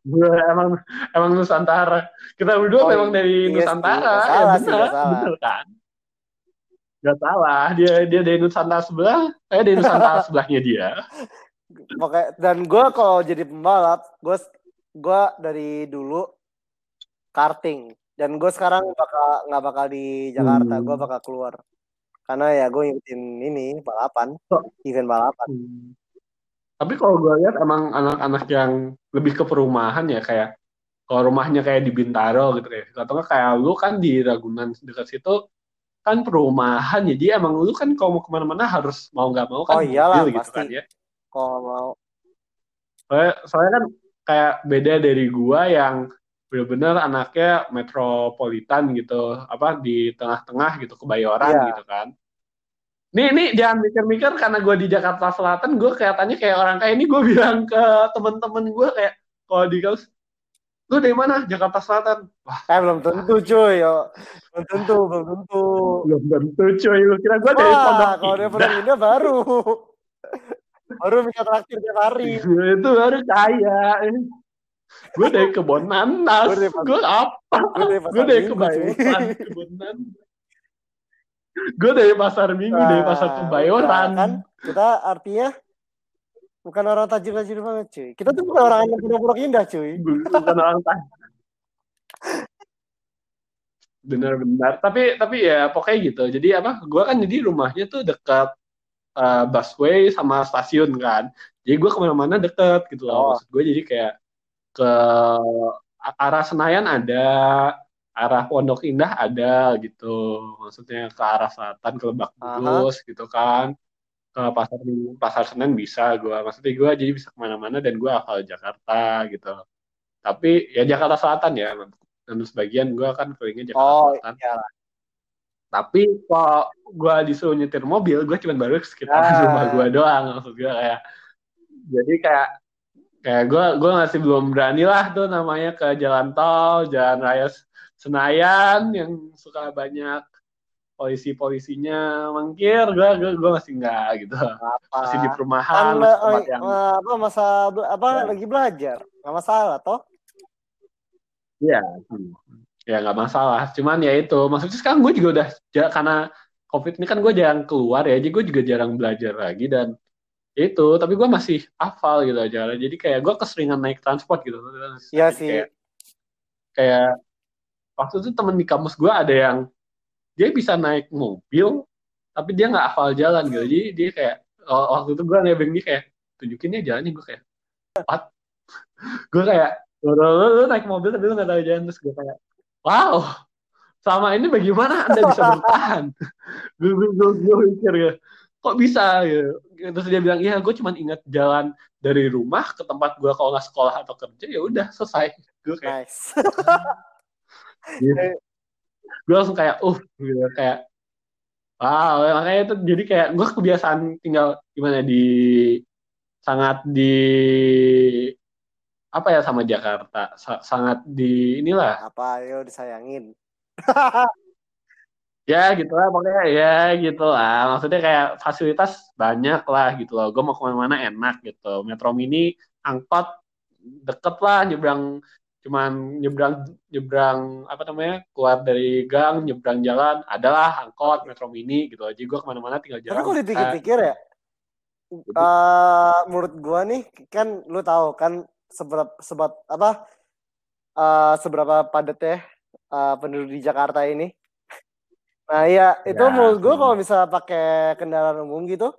Gue emang emang Nusantara. Kita berdua Oh, memang dari iya sih, Nusantara. nggak ya salah sih, bener, salah. bener kan? Gak salah. Dia dia dari Nusantara sebelah, saya dari Nusantara sebelahnya dia. Pokoknya dan gue kalau jadi pembalap, gue gue dari dulu karting dan gue sekarang bakal nggak bakal di Jakarta, Hmm. gue bakal keluar. Karena ya gue ngikutin ini balapan, So- event balapan. Hmm. Tapi kalau gue lihat emang anak-anak yang lebih ke perumahan ya kayak kalau rumahnya kayak di Bintaro gitu kayak atau nggak kayak lu kan di Ragunan dekat situ kan perumahan jadi emang lu kan kalau mau ke mana-mana harus mau nggak mau kan Oh iyalah, mobil gitu kan ya. Kalau mau. Soalnya, soalnya kan kayak beda dari gua yang bener-bener anaknya metropolitan gitu apa di tengah-tengah gitu kebayoran Iya. gitu kan nih nih jangan mikir-mikir karena gua di Jakarta Selatan gua kelihatannya kayak orang kayak ini gua bilang ke temen-temen gua kayak kalau di kampus lu dari mana Jakarta Selatan wah eh belum tentu cuy, yo. belum tentu, belum tentu. belum tentu cuy lu kira gua dari Pondok kalau dari Indah Pondok Indah baru. baru bisa traktir tiap hari. itu baru kaya gue dari kebon nanas. Gue apa? Gue dari kebayoran kebon nanas. Gue dari pasar minggu dari pasar Nah, kebayoran udah kan kita artinya bukan orang tajir-tajir banget cuy. Kita tuh bukan orang yang pondok indah cuy. bukan orang tajir. Benar-benar. Tapi tapi ya pokoknya gitu. Jadi apa? Gue kan jadi rumahnya tuh dekat eh, busway sama stasiun kan. Jadi gue ke mana-mana deket gitu loh. Oh. maksud gue jadi kayak ke arah Senayan ada arah Pondok Indah ada gitu maksudnya ke arah selatan ke Lebak Aha. Bulus gitu kan ke pasar pasar Senen bisa gue maksudnya gue jadi bisa ke mana-mana dan gue hafal Jakarta gitu tapi ya Jakarta Selatan ya dan sebagian gue kan kelilingnya Jakarta Oh Selatan iya. tapi kalau gue disuruh nyetir mobil gue cuma baru sekitar Ah. rumah gue doang maksud gue kayak jadi kayak kayak gue gue masih belum berani lah tuh namanya ke jalan tol jalan raya Senayan yang suka banyak polisi-polisinya mangkir gue gue gue masih enggak gitu Apa? masih di perumahan eh, masih tempat yang eh, apa masa apa Ya. lagi belajar nggak masalah toh Iya, ya nggak masalah. Cuman ya itu, maksudnya sekarang gue juga udah karena COVID ini kan gue jarang keluar ya, jadi gue juga jarang belajar lagi dan itu. Tapi gue masih hafal gitu aja. Jadi kayak gue keseringan naik transport gitu. Iya Jadi sih Kayak, kayak waktu itu temen di kampus gue ada yang dia bisa naik mobil, tapi dia nggak hafal jalan gitu. Jadi dia kayak oh, waktu itu gue nebeng dia kayak tunjukin ya jalannya gue kayak what? gue kayak lu, lu, lu naik mobil tapi lu nggak tahu jalan terus gue kayak wow sama ini bagaimana anda bisa bertahan gue gue gue, gue mikir ya kok bisa gitu. terus dia bilang iya gue cuma ingat jalan dari rumah ke tempat gue kalau nggak sekolah atau kerja ya udah selesai. Gue kayak nice. Gue langsung kayak uh gitu kayak wow. Makanya itu jadi kayak gue kebiasaan tinggal gimana di sangat di apa ya sama Jakarta. Sa- sangat di inilah. Apa ayo disayangin ya gitu lah pokoknya. Ya gitu lah. Maksudnya kayak fasilitas banyak lah gitu loh. Gue mau ke mana-mana enak gitu. Metro Mini angkot deket lah. Nyebrang cuman nyebrang nyebrang apa namanya keluar dari gang nyebrang jalan adalah angkot Metro Mini gitu jadi gue ke mana-mana tinggal tapi jalan. kalau bisa. dipikir-pikir ya eh menurut gua nih kan lu tahu kan seberapa sebat apa eh seberapa padat ya eh, penduduk di Jakarta ini nah iya itu Ya, menurut gua hmm. kalau bisa pakai kendaraan umum gitu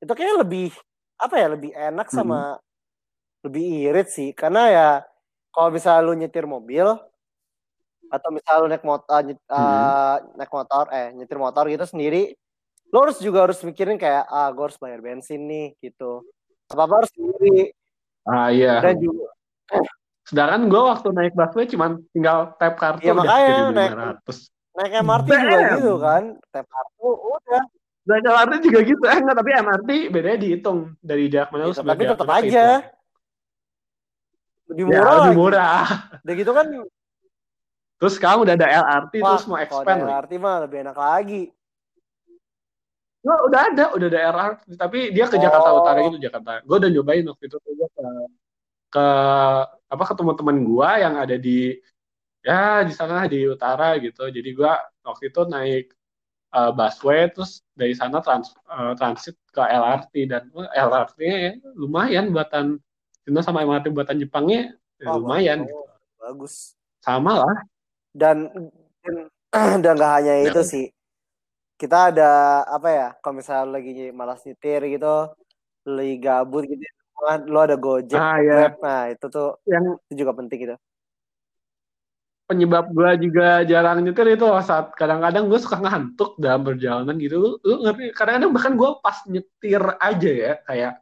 itu kayaknya lebih apa ya lebih enak sama lebih irit sih. Karena ya kalau bisa lu nyetir mobil atau misal lu naik motor naik motor eh nyetir motor gitu sendiri lu harus juga harus mikirin kayak ah gue harus bayar bensin nih gitu. Apa apa harus sendiri. Ah iya. Dan juga sedangkan gue waktu naik busway cuman tinggal tap kartu Ya, udah makanya jadi naik- 500 naik MRT juga Damn. gitu kan tap kartu udah naik LRT juga gitu eh enggak tapi MRT bedanya dihitung dari jarak mana lu gitu. sampai tapi tetap aja kehitung. lebih ya murah lebih murah udah gitu kan Terus sekarang udah ada LRT Wah, terus mau kalau expand lagi. LRT mah lebih enak lagi. Nggak, udah ada, udah ada LRT, tapi dia ke Jakarta Oh. Utara gitu Jakarta. Gue udah nyobain waktu itu gue ke ke apa ketemu teman gue yang ada di ya di sana di utara gitu. Jadi gue waktu itu naik uh, busway terus dari sana trans, uh, transit ke LRT dan uh, LRT-nya ya, lumayan buatan Cina sama MRT buatan Jepangnya ya, lumayan bagus. gitu. Bagus. Sama lah. Dan dan, dan gak hanya Ya. itu sih. Kita ada apa ya? Kalau misalnya lagi malas nyetir gitu, lagi gabut gitu, lo ada Gojek, Ah ya. Nah, itu tuh yang itu juga penting gitu. Penyebab gue juga jarang nyetir itu saat kadang-kadang gue suka ngantuk dalam perjalanan gitu lu, lu ngerti kadang-kadang bahkan gue pas nyetir aja ya kayak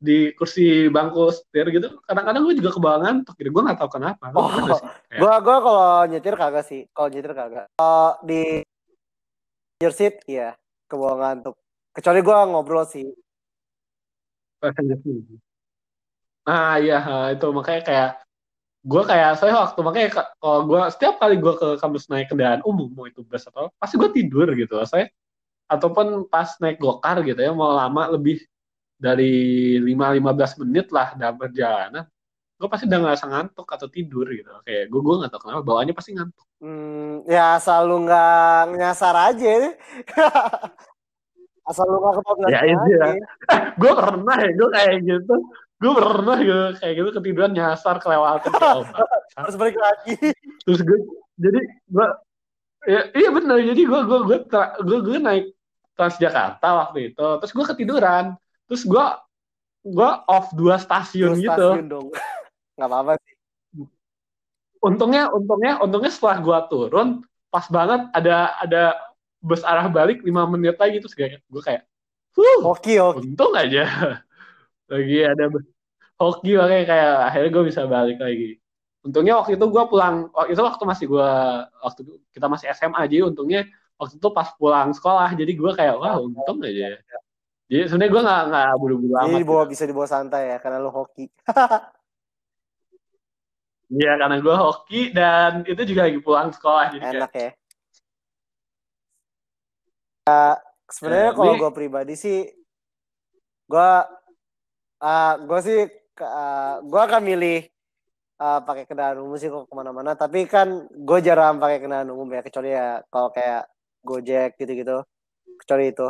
di kursi bangku setir gitu kadang-kadang gue juga kebawa ngantuk gitu gue nggak tahu kenapa Oh, Gua gua kalau nyetir kagak sih. Kalau nyetir kagak. Kalau di seat iya, kebawa ngantuk. Kecuali gua ngobrol sih. nah iya ha, itu makanya kayak gue kayak saya waktu makanya ka- kalau gue setiap kali gue ke kampus naik kendaraan umum mau itu bus atau pasti gue tidur gitu saya ataupun pas naik gokar gitu ya mau lama lebih dari 5-15 menit lah dalam perjalanan gue pasti udah ngerasa ngantuk atau tidur gitu kayak gue gue nggak tahu kenapa bawaannya pasti ngantuk Hmm, ya asal lu nggak nyasar aja. asal lu nggak kebablasan Ya, itu aja. ya. gue pernah ya gue kayak gitu gue pernah gitu kayak gitu ketiduran nyasar kelewatan. Harus balik lagi. terus gue jadi gue ya, iya benar jadi gue gue gue tra- gue gue naik Transjakarta waktu itu terus gue ketiduran terus gue gue off dua stasiun Terus gitu stasiun dong. Nggak apa-apa sih. untungnya untungnya untungnya setelah gue turun pas banget ada ada bus arah balik lima menit lagi terus gue kayak huh Hoki, hoki. untung aja lagi ada hoki makanya kayak akhirnya gue bisa balik lagi untungnya waktu itu gue pulang waktu itu waktu masih gue waktu kita masih SMA jadi untungnya waktu itu pas pulang sekolah jadi gue kayak wah untung aja jadi sebenarnya gue nggak nggak buru-buru Jadi amat dibawa gitu. bisa dibawa santai ya karena lu hoki. Iya karena gue hoki dan itu juga lagi pulang sekolah jadi kayak Enak ya. Ya, sebenarnya Eh, kalau gue pribadi sih, gue, uh, gue sih, uh, gue akan milih uh, pakai kendaraan umum sih kok ke mana-mana. Tapi kan gue jarang pakai kendaraan umum ya, kecuali ya kalau kayak Gojek gitu-gitu, kecuali itu.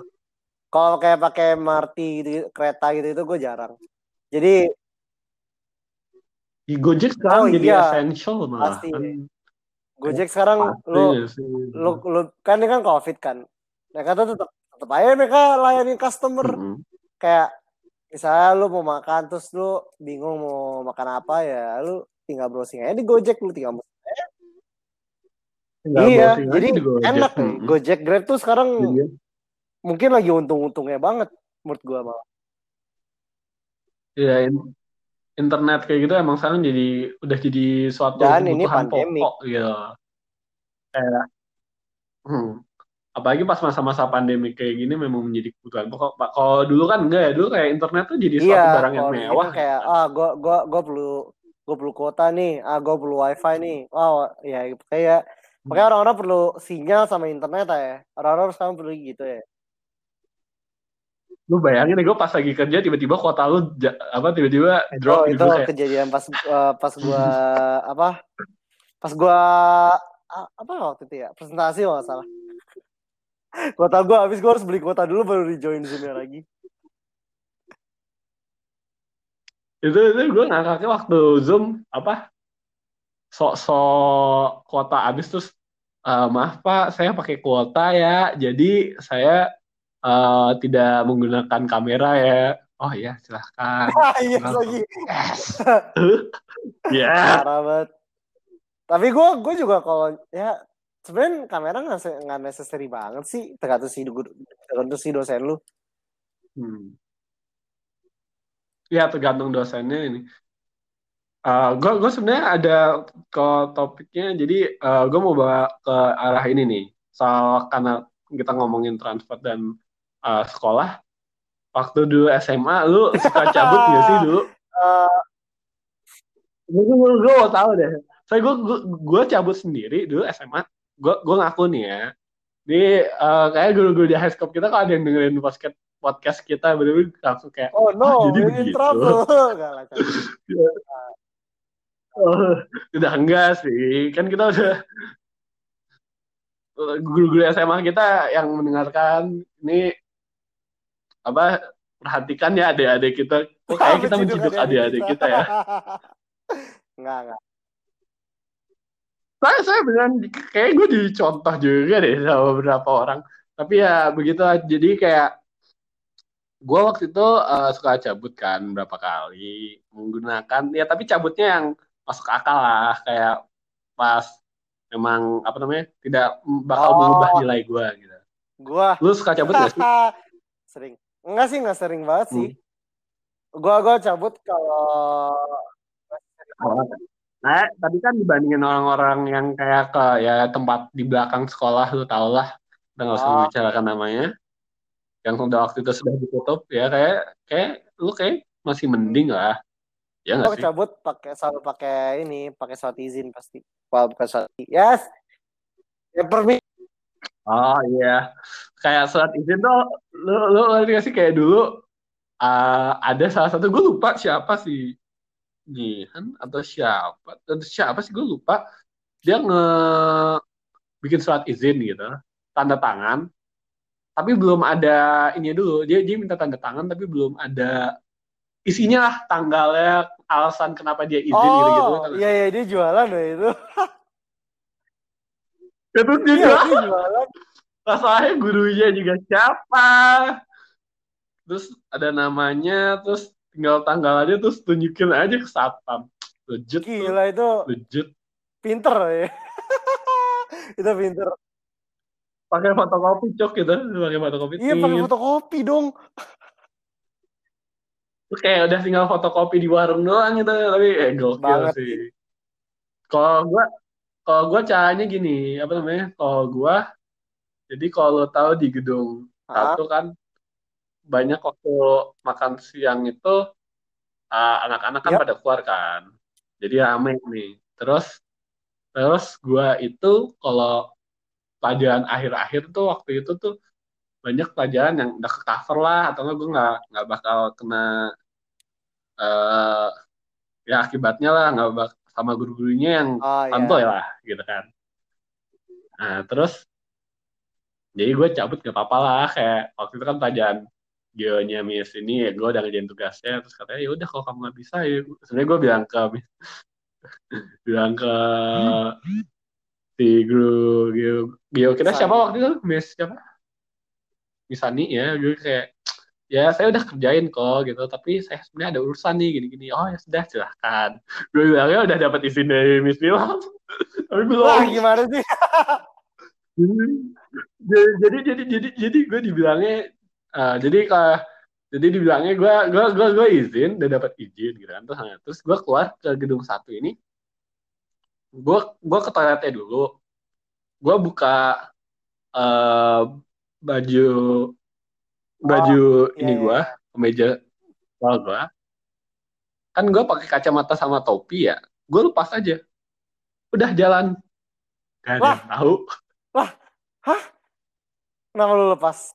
Kalau kayak pakai MRT gitu, kereta gitu itu gue jarang. Jadi di Gojek sekarang Oh, jadi iya. essential malah Pasti. kan Gojek sekarang Pasti lu sih? lu lu kan ini kan covid kan mereka tuh tetap tetap aja mereka layani customer Mm-mm. kayak misalnya lu mau makan terus lu bingung mau makan apa ya lu tinggal browsing aja di Gojek lu tinggal Tinggal iya browsing aja jadi enak nih. Mm-mm. Gojek Grab tuh sekarang Jadi, mungkin lagi untung-untungnya banget menurut gua malah. Ya in- internet kayak gitu emang sekarang jadi udah jadi suatu Dan ini kebutuhan pandemik. pokok gitu kayak hmm, apalagi pas masa-masa pandemi kayak gini memang menjadi kebutuhan. Pokok Pak kalau dulu kan enggak ya? Dulu kayak internet tuh jadi suatu iya barang yang mewah kan kayak gitu. ah gua gua gua perlu gua perlu kuota nih. Ah gua perlu wifi nih. Oh ya kayak makanya orang-orang perlu sinyal sama internet ya. Orang-orang sekarang perlu gitu ya. Lu bayangin gue pas lagi kerja tiba-tiba kuota lu apa tiba-tiba drop oh gitu itu kayak kejadian pas eh, pas gua apa pas gua ah, apa waktu itu ya? Presentasi kalau salah kuota gua habis gua harus beli kuota dulu baru di join zoomnya lagi. Itu itu gue ngakaknya waktu zoom apa? Sok-sok kuota habis terus "Eh, maaf pak saya pakai kuota ya. Jadi saya eh, tidak menggunakan kamera ya. Oh ya silahkan. Iya Kenapa? lagi. Yes. Ya banget. Tapi gua gua juga kalau ya sebenarnya kamera nggak se- nggak necessary banget sih. Tergantung si tergantung si dosen lu. Hmm. ya tergantung dosennya ini. Gue gue sebenarnya ada ke topiknya. Jadi gue mau bawa ke arah ini nih. Soal karena kita ngomongin transport dan eh, sekolah. Waktu dulu SMA lu suka cabut gak sih dulu? Eh, gue gue mau tahu deh. Saya gue gue cabut sendiri dulu SMA gue gue ngaku nih ya. Di uh, kayak guru-guru di high school kita kalau ada yang dengerin podcast podcast kita bener-bener langsung kayak oh no ah, jadi begitu. oh, udah enggak sih. Kan kita udah guru-guru SMA kita yang mendengarkan ini apa perhatikan ya adik-adik kita. Oh, kayak kita menciduk adik-adik kita ya? Enggak enggak saya saya beneran kayak gue dicontoh juga deh sama beberapa orang tapi ya begitu jadi kayak gue waktu itu uh, suka cabut kan berapa kali menggunakan ya tapi cabutnya yang masuk akal lah kayak pas memang apa namanya tidak bakal oh. mengubah nilai gue gitu. Gua. Lu suka cabut gak sih? sering. Enggak sih, enggak sering banget sih. Hmm. Gua gua cabut kalau oh, Nah, tadi kan dibandingin orang-orang yang kayak ke ya tempat di belakang sekolah lu tau lah, udah nggak usah oh. membicarakan namanya. Yang udah waktu itu sudah ditutup ya kayak kayak lu kayak masih mending lah. Ya nggak sih? cabut pakai selalu pakai ini, pakai surat izin pasti. Wah, bukan surat Yes. Ya permi. Oh iya. Kayak surat izin tuh lu lu ngerti sih kayak dulu uh, ada salah satu gue lupa siapa sih Jihan atau siapa? Atau siapa sih? Gue lupa. Dia nge bikin surat izin gitu. Tanda tangan. Tapi belum ada ini dulu. Dia dia minta tanda tangan tapi belum ada isinya lah tanggalnya alasan kenapa dia izin oh, gitu gitu iya iya dia jualan loh itu. Itu dia, iya, dia jualan. Masalahnya gurunya juga siapa? Terus ada namanya terus tinggal tanggal aja terus tunjukin aja ke satpam. Legit gila itu legit. pinter ya. Itu pinter. Pakai fotokopi cok gitu. Pakai fotokopi. Iya pakai fotokopi dong. Terus kayak udah tinggal fotokopi di warung doang gitu. Tapi eh gokil Banget. sih. Kalau gua kalau gua caranya gini. Apa namanya? Kalau gua jadi kalau tahu di gedung satu kan banyak waktu makan siang itu uh, anak-anak kan yep. pada keluar kan. Jadi rame nih. Terus terus gue itu kalau pelajaran akhir-akhir tuh waktu itu tuh banyak pelajaran yang udah ke cover lah. Atau enggak gue nggak nggak bakal kena uh, ya akibatnya lah nggak bak sama guru-gurunya yang oh, santuy yeah. lah gitu kan. Nah terus jadi gue cabut gak apa-apa lah. Kayak waktu itu kan pelajaran geonya Miss ini ya gue udah ngerjain tugasnya terus katanya ya udah kalau kamu nggak bisa ya. Sebenarnya gue bilang ke bilang ke si guru geo, geo kita siapa waktu itu? Miss siapa? Misani ya gue kayak ya saya udah kerjain kok gitu. Tapi saya sebenarnya ada urusan nih gini-gini. Oh ya sudah silahkan. Gue bilangnya udah dapat izin dari Miss Bilang tapi belum. Wah, gimana sih? Jadi jadi jadi jadi jadi gue dibilangnya uh, jadi kalau jadi dibilangnya gue gue gue gue izin udah dapat izin gitu kan. Terus terus gue keluar ke gedung satu ini. Gue gue ke toiletnya dulu. Gue buka uh, baju baju oh, ini yeah, gue kemeja soal gue kan gue pakai kacamata sama topi ya. Gue lepas aja. Udah jalan. Gak ada yang tahu. Wah. Hah? Kenapa lu lepas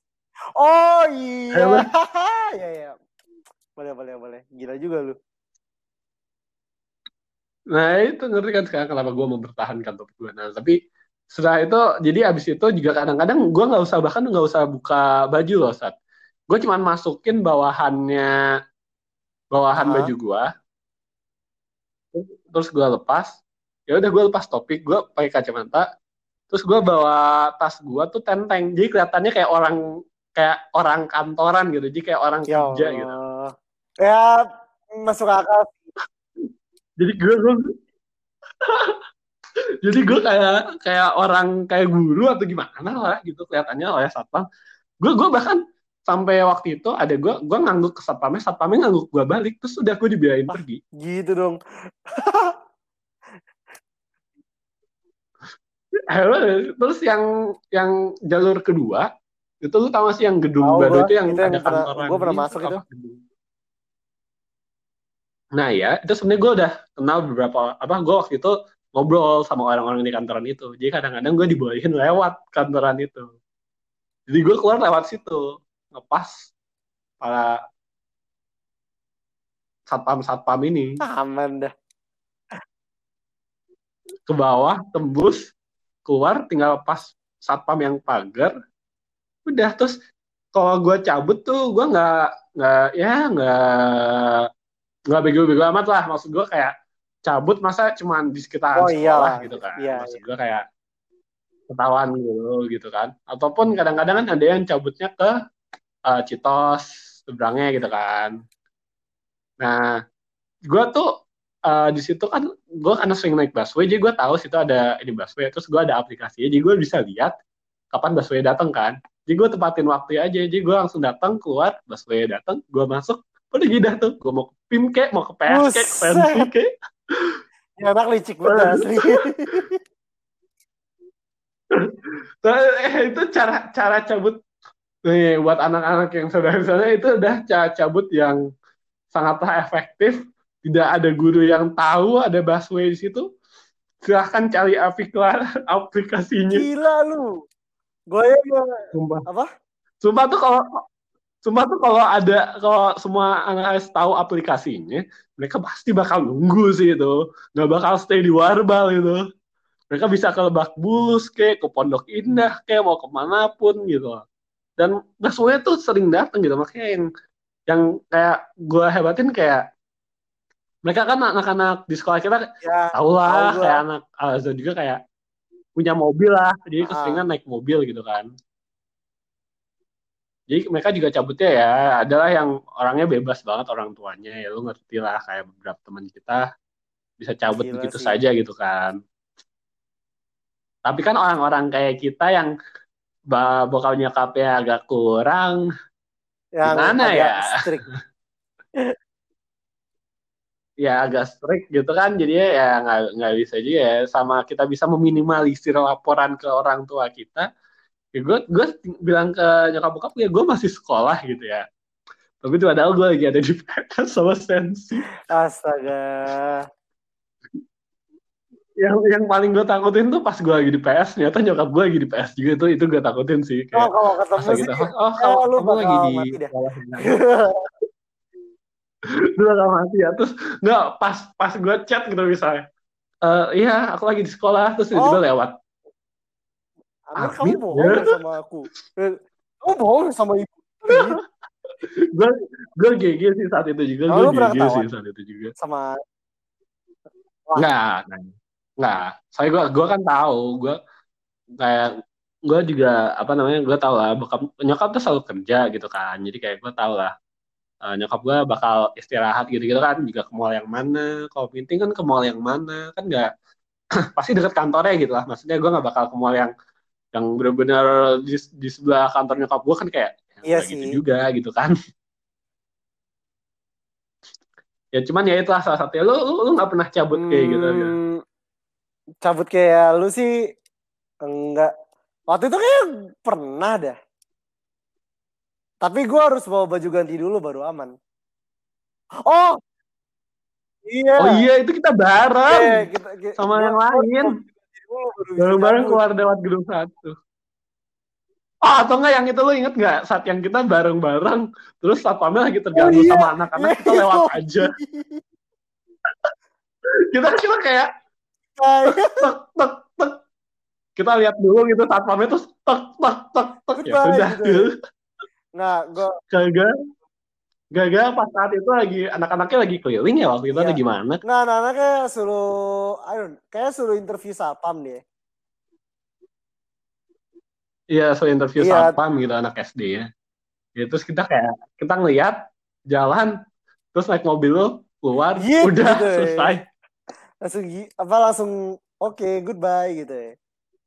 Oh iya. Iya iya. Boleh boleh boleh. Gila juga lu. Nah itu ngerti kan sekarang kenapa gue mempertahankan topik gue. Nah tapi setelah itu jadi abis itu juga kadang-kadang gue nggak usah bahkan nggak usah buka baju loh saat gue cuman masukin bawahannya bawahan uh -huh. baju gue terus gue lepas ya udah gue lepas topik gue pakai kacamata terus gue bawa tas gue tuh tenteng jadi kelihatannya kayak orang kayak orang kantoran gitu jadi kayak orang ya kerja gitu. Ya masuk akal jadi gue, gue jadi gue kayak kayak orang kayak guru atau gimana lah gitu kelihatannya oleh satpam. Gue gue bahkan sampai waktu itu ada gue gue ngangguk ke satpamnya satpamnya ngangguk gue balik terus udah gue dibiayain ah, pergi. gitu dong. Terus yang yang jalur kedua itu lu tau gak sih yang gedung oh, baru itu yang itu ada kantoran gue pernah masuk itu nah ya itu sebenarnya gue udah kenal beberapa apa gue waktu itu ngobrol sama orang-orang di kantoran itu. Jadi kadang-kadang gue dibolehin lewat kantoran itu. Jadi gue keluar lewat situ, ngepas para satpam-satpam ini. Aman dah. Ke bawah, tembus, keluar, tinggal pas satpam yang pagar. Udah, terus kalau gue cabut tuh gue nggak nggak ya nggak nggak bego-bego amat lah. Maksud gue kayak cabut masa cuman di sekitar Oh, sekolah iya. gitu kan. Iya, maksud gue kayak ketahuan gitu gitu kan. Ataupun kadang-kadang kan ada yang cabutnya ke eh, Citos seberangnya gitu kan. Nah gue tuh eh, di situ kan gue karena sering naik busway jadi gue tahu situ ada ini busway terus gue ada aplikasinya jadi gue bisa lihat kapan busway datang kan jadi gue tepatin waktu aja. Jadi gue langsung datang keluar busway datang gue masuk udah gitu tuh. Gue mau ke PIM kek mau ke PS kek ke pensi kek Ya anak licik banget asli. Nah, eh, itu cara cara cabut nih buat anak-anak yang saudara-saudara itu udah cara cabut yang sangatlah efektif. Tidak ada guru yang tahu ada busway di situ. Silahkan cari aplikasi aplikasinya. Gila lu. Gue emang sumpah. Apa? sumpah tuh kalau sumpah tuh kalau ada kalau semua anak AS tahu aplikasinya mereka pasti bakal nunggu sih itu. Nggak bakal stay di warbal itu. Mereka bisa ke Lebak Bulus kayak ke Pondok Indah kayak mau ke mana pun gitu. Dan busway tuh sering datang gitu. Makanya yang yang kayak gue hebatin kayak mereka kan anak-anak di sekolah kita Ya, tau lah kayak anak Alza juga kayak punya mobil lah jadi Ah. keseringan naik mobil gitu kan jadi mereka juga cabutnya ya adalah yang orangnya bebas banget orang tuanya ya lu ngerti lah kayak beberapa teman kita bisa cabut Gila begitu sih. saja gitu kan tapi kan orang-orang kayak kita yang bokap nyokapnya agak kurang yang Gimana ya? strict. ya agak strict gitu kan. Jadinya ya nggak nggak bisa juga ya. Sama kita bisa meminimalisir laporan ke orang tua kita. Ya gue gue bilang ke nyokap bokap ya gue masih sekolah gitu ya. Tapi itu padahal gue lagi ada di PS sama sensi. Astaga. yang yang paling gue takutin tuh pas gue lagi di PS ternyata nyokap gue lagi di PS juga. Tuh itu gue takutin sih Oh, kayak kalau pas ketemu sih, telepon, oh ya, kamu, lu kamu lagi di gak mati ya. Terus nggak pas pas gue chat gitu misalnya. Eh iya aku lagi di sekolah terus tiba-tiba Oh. lewat. Amir, kamu Amir, bohong sama aku. Eh, Kamu bohong sama ibu. gue gue GG sih saat itu juga. Oh, gue GG sih saat itu juga. Sama nggak nggak. Saya gue gue kan tahu gue kayak gue juga apa namanya gue tahu lah bokap nyokap tuh selalu kerja gitu kan. Jadi kayak gue tahu lah eh, nyokap gue bakal istirahat gitu gitu kan juga ke mall yang mana kalau meeting kan ke mall yang mana kan nggak pasti deket kantornya gitu lah maksudnya gue nggak bakal ke mall yang yang benar-benar di, di sebelah kantor nyokap gue kan kayak ya Iya gitu sih. juga gitu kan ya cuman ya itulah salah satunya lu lu lu nggak pernah cabut kayak gitu. Hmm, Cabut kayak lu sih enggak. Waktu itu kayak pernah dah. Tapi gue harus bawa baju ganti dulu baru aman. Oh, iya. oh iya itu kita bareng Iya, kita, kita- sama yang lain. bareng-bareng keluar lewat gedung satu oh atau enggak yang itu lu inget nggak saat yang kita bareng-bareng terus satpamnya lagi terganggu Oh, iya. sama anak-anak kita Iya. lewat aja kita kita kayak Kayak- tek tek tek kita lihat dulu gitu satpamnya terus tek tek tek tek ya sudah gitu. Nggak, gue gagal gagal pas saat itu lagi anak-anaknya lagi keliling ya waktu itu Iya. atau gimana nggak anak-anaknya suruh, don't, kayak suruh interview satpam deh. Iya, so interview Iya. satpam gitu anak SD ya. Ya, terus kita kayak kita ngeliat jalan, terus naik mobil lu keluar, Iya, udah gitu ya. selesai. langsung gi- apa langsung oke goodbye gitu ya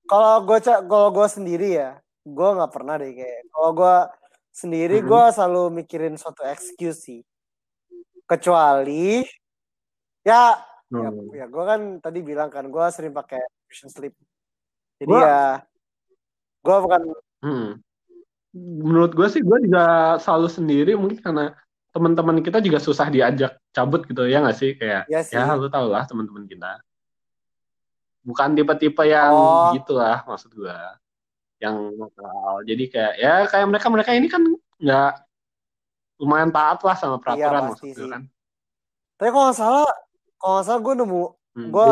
kalau gue kalau gue sendiri ya gue nggak pernah deh kayak kalau gue sendiri gue selalu mikirin suatu excuse sih kecuali ya ya, Hmm. ya gue kan tadi bilang kan gue sering pakai vision sleep jadi Gua- ya gue bukan Hmm. Menurut gue sih gue juga selalu sendiri mungkin karena teman-teman kita juga susah diajak cabut gitu ya nggak sih kayak ya sih ya lu tau lah teman-teman kita. bukan tipe-tipe yang Oh. gitulah maksud gue yang nakal jadi kayak ya kayak mereka mereka ini kan nggak lumayan taat lah sama peraturan Iya, pasti maksud gue sih. kan Tapi kalau nggak salah, kalau nggak salah gue nemu, Hmm, gue,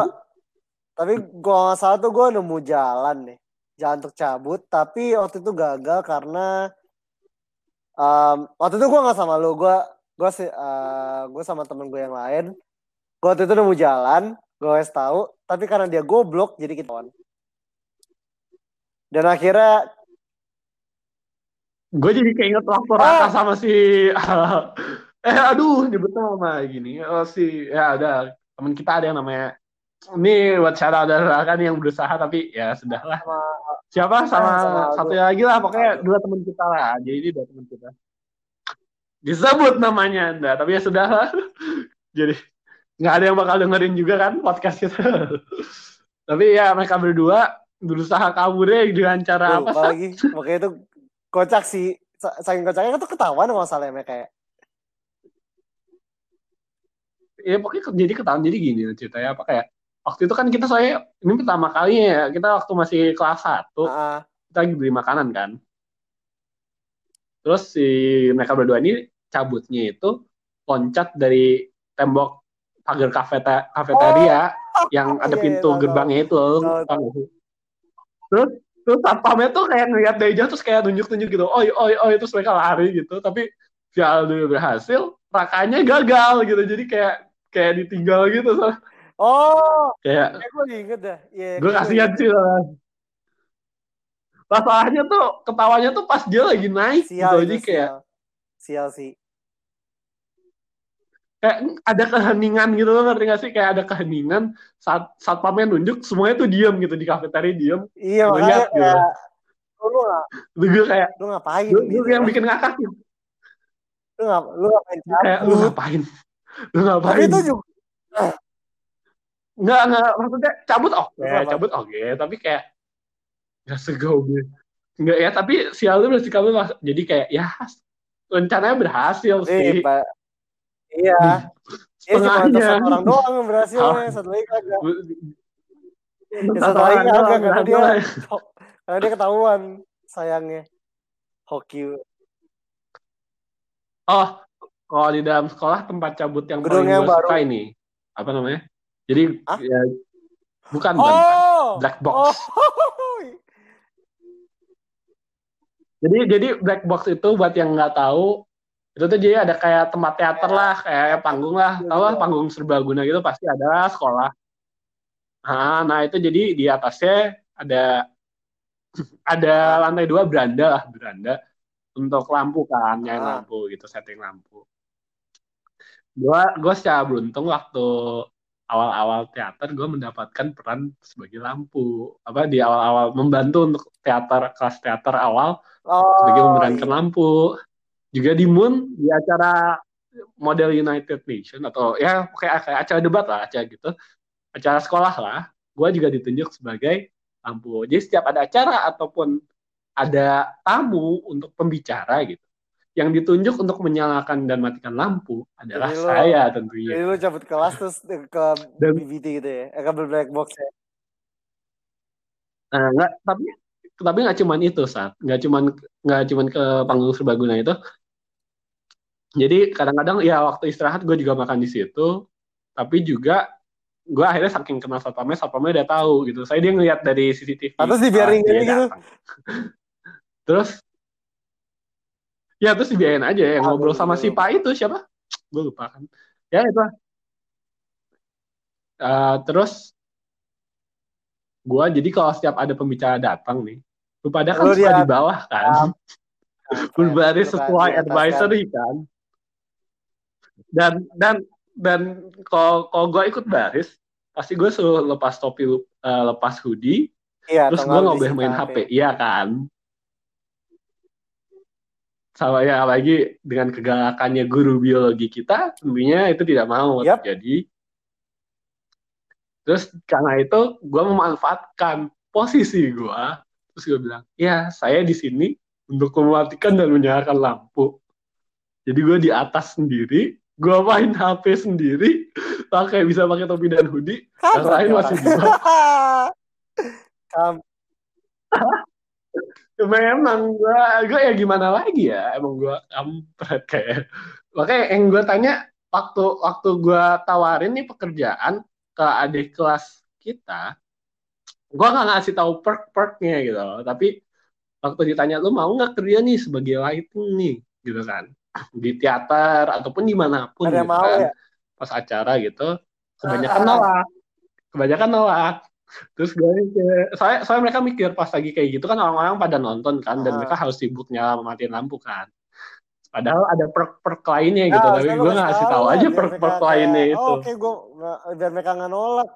tapi gue nggak salah tuh gue nemu jalan nih, jalan untuk cabut. Tapi waktu itu gagal karena um, waktu itu gue nggak sama lu, gue gue sih gue sama temen gue yang lain. Gue waktu itu nemu jalan, gue harus tahu. Tapi karena dia goblok, jadi kita. Dan akhirnya gue jadi keinget waktu Ah. Raka sama si eh aduh nyebut nama gini. Oh si ya ada teman kita ada yang namanya ini buat cara ada nih yang berusaha tapi ya sudahlah sama siapa? sama, sama satu lagi lah pokoknya dua teman kita lah. Jadi dua teman kita. Disebut namanya anda tapi ya sudahlah jadi nggak ada yang bakal dengerin juga kan podcast kita. Tapi ya mereka berdua berusaha kabur deh dengan cara gue apa lagi. Makanya itu kocak sih. Sa- Saking kocaknya itu ketahuan masalahnya mereka kayak. ya pokoknya jadi ketahuan jadi gini ceritanya apa kayak waktu itu kan kita soalnya ini pertama kali ya kita waktu masih kelas 1 Ah, kita lagi beli makanan kan terus si mereka berdua ini cabutnya itu loncat dari tembok pagar kafeta kafeteria yang ada iya, pintu iya, tahu, gerbangnya itu sih? Terus terus satpamnya tuh kayak ngeliat jauh terus kayak nunjuk-nunjuk gitu oi oi oi terus mereka lari gitu tapi si Aldo berhasil rakanya gagal gitu jadi kayak kayak ditinggal gitu so. Oh, kayak eh, gue inget dah. Iya, gue kasihan sih lah. Masalahnya tuh ketawanya tuh pas dia lagi naik Sial gitu itu, jadi kayak sial. Sial sih. Kayak ada keheningan gitu loh ngerti gak sih? Kayak ada keheningan saat saat pamen nunjuk semuanya tuh diam gitu di kafeteria diam Iya, Ngeliat gitu. kayak lu lu, gue kayak lu ngapain gue, gitu. yang bikin ngakak gitu Lu, ngap, lu ngapain kayak lu ngapain? Lu Tapi ngapain? itu juga nggak nggak maksudnya cabut oke Terus apa? cabut oke tapi kayak nggak segobe nggak ya tapi si Aldo berarti kamu jadi kayak ya rencananya berhasil Eh, sih. Iya. Iya cuma orang doang yang berhasil ya, satu lagi kagak. Ya, satu lagi kagak karena dia karena dia ketahuan sayangnya. Hoki. Oh, kalau di dalam sekolah tempat cabut yang Gedung paling yang gue baru. suka ini apa namanya? Jadi Hah? ya, bukan. Oh. black box. Oh. Jadi jadi black box itu buat yang nggak tahu itu tuh jadi ada kayak tempat teater lah, kayak panggung lah, Iya, tahu lah iya. panggung serbaguna gitu pasti ada sekolah. Nah, nah itu jadi di atasnya ada ada lantai dua beranda lah beranda untuk lampu kan, nyalain Ah. lampu gitu, setting lampu. Gua gua secara beruntung waktu awal-awal teater gue mendapatkan peran sebagai lampu apa di awal-awal membantu untuk teater kelas teater awal Oh. sebagai memerankan iya. lampu juga di Moon di acara model United Nation atau ya kayak kayak acara debat lah acara gitu acara sekolah lah gue juga ditunjuk sebagai lampu jadi setiap ada acara ataupun ada tamu untuk pembicara gitu yang ditunjuk untuk menyalakan dan matikan lampu adalah Jadi lo- saya tentunya Jadi lu cabut kelas terus ke Dan- BBT gitu ya? Eh, ke black box ya? Nah, nggak, tapi tapi nggak cuman itu saat nggak cuman nggak cuman ke panggung serbaguna itu. Jadi kadang-kadang ya waktu istirahat gue juga makan di situ, tapi juga gue akhirnya saking kenal satpamnya, satpamnya udah tahu gitu. Saya dia ngeliat dari CCTV. Dibiarin ah, dia gini gitu? Terus ya terus dibiarin aja ya ngobrol sama si. Pak itu siapa? Gue lupa kan. Ya itu. Eh, terus gue jadi kalau setiap ada pembicara datang nih, lu pada kan suka dia- di bawah kan, berbaris sesuai atas kan. advisory kan. Dan dan dan kalau kalau gue ikut baris, pasti gue suruh lepas topi, eh, lepas hoodie, Iya, terus gue nggak boleh main HP, iya kan? Sama ya lagi dengan kegalakannya guru biologi kita, tentunya itu tidak mau Yap. terjadi. Terus karena itu gue memanfaatkan posisi gue, terus gue bilang, ya saya di sini untuk mematikan dan menyalakan lampu. Jadi gue di atas sendiri, gue main HP sendiri, pakai bisa pakai topi dan hoodie, yang lain masih jilbab. Kam Memang gue, gue ya gimana lagi ya, emang gue kampret kayak. Makanya yang gue tanya waktu waktu gue tawarin nih pekerjaan ke adik kelas kita, gue nggak ngasih tahu perk perknya gitu, tapi waktu ditanya lu mau nggak kerja nih sebagai lighting nih, gitu kan, di teater ataupun di mana pun, ada gitu mau kan, ya? pas acara gitu, kebanyakan Ah. nolak, kebanyakan nolak. Terus gue soalnya, soalnya mereka mikir pas lagi kayak gitu kan orang-orang pada nonton kan, dan Ah. mereka harus sibuk nyala matiin lampu kan. Padahal ada perk-perk lainnya gitu, Nah, tapi gue nggak kasih tahu aja biar perk-perk mereka lainnya kayak, itu. Oh, Oke, gue biar mereka nggak nolak.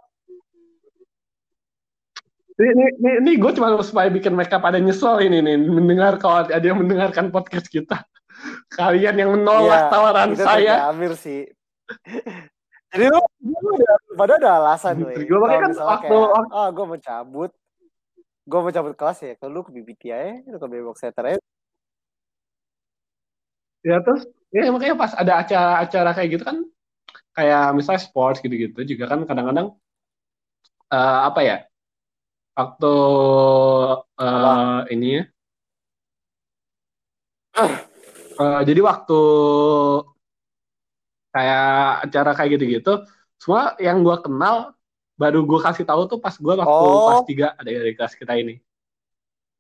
Ini, ini, ini, ini gue cuma supaya bikin mereka pada nyesel ini nih, mendengar kalau ada yang mendengarkan podcast kita. Kalian yang menolak Iya, tawaran itu saya. Amir sih. Jadi lu, pada ada alasan gue. Gue makanya kan waktu, kayak, ah gue mau cabut, gue mau cabut kelas ya, kalau lu ke BBT aja, lu ke Bebox Center aja. ya terus ya makanya pas ada acara-acara kayak gitu kan kayak misalnya sports gitu-gitu juga kan kadang-kadang eh, apa ya waktu eh, ini ya Eh, jadi waktu kayak acara kayak gitu-gitu semua yang gue kenal baru gue kasih tahu tuh pas gue waktu Oh. kelas 3 ada dari kelas kita ini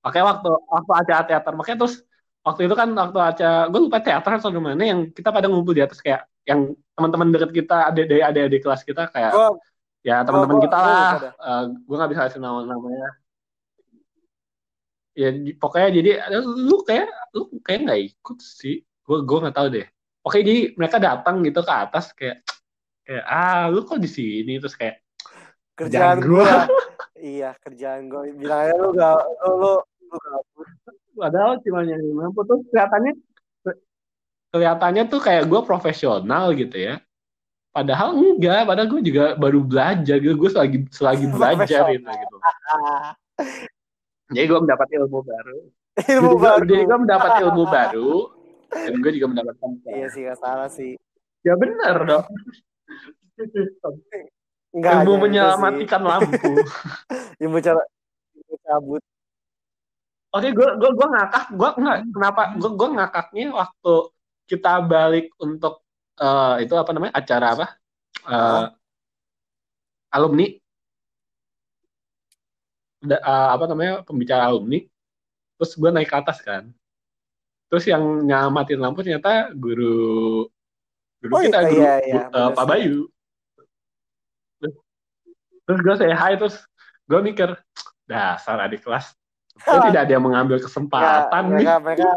makanya waktu waktu acara teater makanya terus waktu itu kan waktu acara gue lupa teater atau di mana yang kita pada ngumpul di atas kayak yang teman-teman deket kita ada dari ada di kelas kita kayak Gue ya teman-teman gua- kita gua lah dah. Eh, gue nggak bisa kasih nama namanya ya pokoknya jadi lu kayak lu kayak nggak ikut sih gue gue nggak tahu deh oke jadi mereka datang gitu ke atas kayak kayak ah lu kok di sini terus kayak kerjaan gue. gua. iya, kerjaan gue. Bilang aja lu gak, lu, lu, lu gabut. padahal cuma nyanyi mampu tuh kelihatannya kelihatannya tuh kayak gue profesional gitu ya padahal enggak padahal gue juga baru belajar gitu gue selagi selagi belajar gitu, gitu. Jadi gue mendapat ilmu baru. Ilmu jadi, gua, baru. jadi gue mendapat ilmu baru dan gue juga mendapatkan Iya sih, gak salah sih. ya benar dong. Enggak ilmu menyelamatkan lampu. Ilmu cara ilmu cabut. oke gue gue gue ngakak. Gue nggak kenapa? Gue gue ngakaknya waktu kita balik untuk eh, itu apa namanya? Acara apa? Eh, alumni Eh, apa namanya pembicara alumni terus gue naik ke atas kan terus yang nyamatin lampu ternyata guru guru Oh, kita iya, guru iya, iya, bener Pak. Bayu terus, terus gue say hi terus gue mikir dasar adik kelas gue tidak ada yang mengambil kesempatan nih mereka, mereka,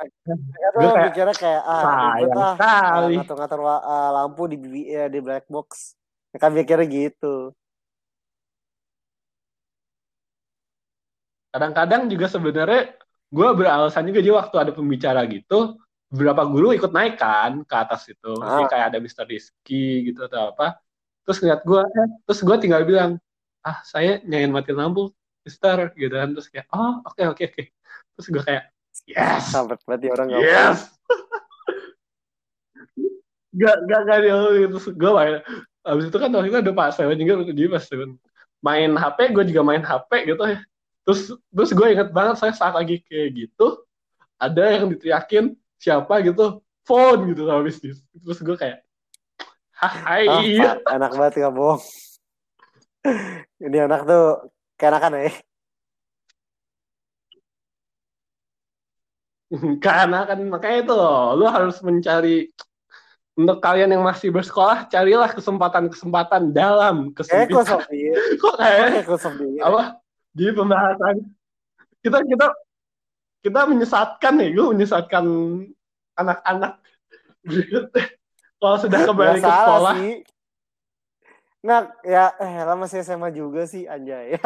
mereka tuh kayak, mikirnya kayak ah ribet ah sekali. ngatur-ngatur wa- ah, lampu di ya, di black box. Mereka mikirnya gitu. Kadang-kadang juga sebenarnya gue beralasan juga dia waktu ada pembicara gitu beberapa guru ikut naik kan ke atas itu. Ah. Jadi kayak ada Mr. Rizky gitu atau apa. Terus ngeliat gue eh, terus gue tinggal bilang ah saya nyanyiin mati lampu Mister gitu kan. Terus kayak oh oke oke oke. Terus gue kayak yes! Sampai berarti orang nggak yes! Gak gak gak dia terus gue main abis itu kan waktu itu ada Pak Seven juga jadi Pak Seven. Main HP gue juga main HP gitu ya terus terus gue inget banget saya saat lagi kayak gitu ada yang diteriakin siapa gitu phone gitu habis itu terus gue kayak hai Pak, enak banget nggak bohong. Ini anak tuh keenakan ya. karena kan makanya itu loh lu harus mencari untuk kalian yang masih bersekolah carilah kesempatan-kesempatan dalam kesempitan dia. kok kayak apa di pembahasan kita kita kita menyesatkan nih gue menyesatkan anak-anak kalau sudah kembali Nggak ke sekolah sih. Nggak, ya, eh, lah masih SMA juga sih, anjay.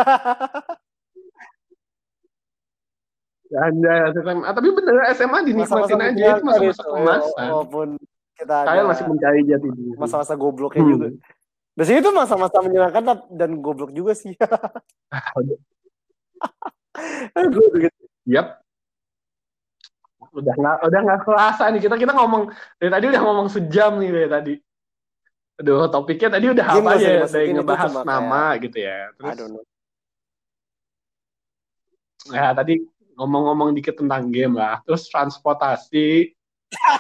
ya anjay, SMA. Ah, tapi bener SMA dinikmatin aja itu masa-masa menyenangkan itu, kemasan Walaupun kita kalian masih mencari jati diri masa-masa gobloknya Hmm. juga. Biasanya itu masa-masa menyenangkan dan goblok juga sih. Gitu. Yap. Udah nggak udah nggak kerasa nih kita kita ngomong dari tadi udah ngomong sejam nih dari tadi. Aduh, topiknya tadi udah Game apa ya? Dari ngebahas nama gitu ya. Terus ya tadi ngomong-ngomong dikit tentang game lah. Terus transportasi.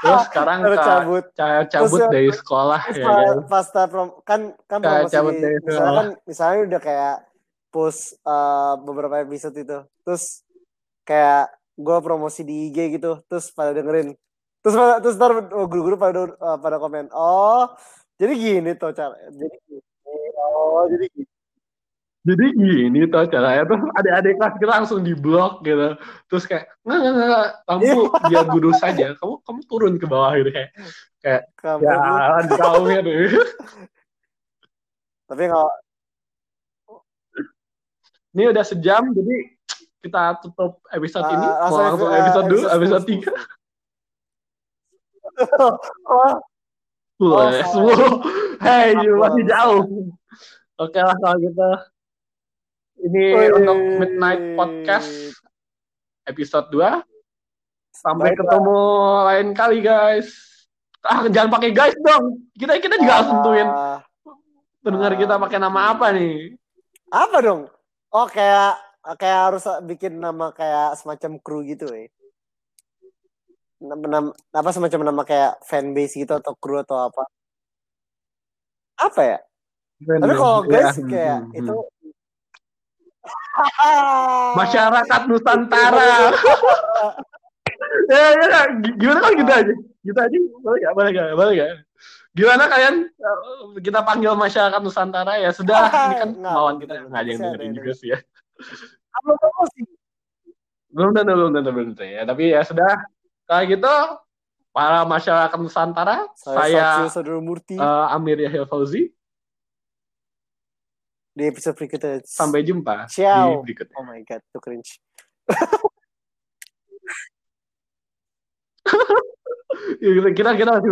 Terus sekarang Terus cabut. ca- cabut Terus, dari sekolah Terus ya pas, kan. pas prom, kan kan Kayak promosi cabut dari misalnya sekolah. kan misalnya udah kayak post uh, beberapa episode itu terus kayak gue promosi di IG gitu terus pada dengerin terus pada terus ntar oh, guru-guru pada uh, pada komen oh jadi gini tuh cara jadi gini. oh jadi gini Jadi gini tuh caranya tuh adik-adik kelas kita langsung di blok gitu. Terus kayak nggak nggak nggak lampu biar guru saja. Kamu kamu turun ke bawah gitu kayak kayak Kampret ya kau gitu. tapi nggak Ini udah sejam jadi kita tutup episode ini. uh, Mau langsung episode dulu, episode tiga. sepuluh. oh, Oh, Aku masih jauh. Oke lah kalau gitu. Ini Wih. untuk Midnight Podcast episode 2. Sampai Bye-bye. ketemu lain kali guys. Ah, jangan pakai guys dong. Kita kita juga harus tentuin Ah, pendengar kita pakai nama apa nih. apa dong oh kayak kayak harus bikin nama kayak semacam kru gitu ya nama, nama- apa semacam nama kayak fanbase gitu atau kru atau apa apa ya tapi kalau Ya, guys hmm, kayak hmm, itu hmm. masyarakat Nusantara. ya, ya, ya. Gimana kalau gitu aja? Gitu aja boleh gak? Boleh gak? Boleh gak? Gimana kalian eh, kita panggil masyarakat Nusantara ya sudah ini kan Nggak, mauan kita nggak, ada yang dengerin juga sih ya. apa promosi Belum tentu, belum tentu, belum tentu ya. Tapi ya sudah. Kalau gitu para masyarakat Nusantara, saya, saya Murti eh, Amir Yahya Fauzi. di episode berikutnya Sampai jumpa Ciao. di berikutnya. oh my god itu cringe kita kita masih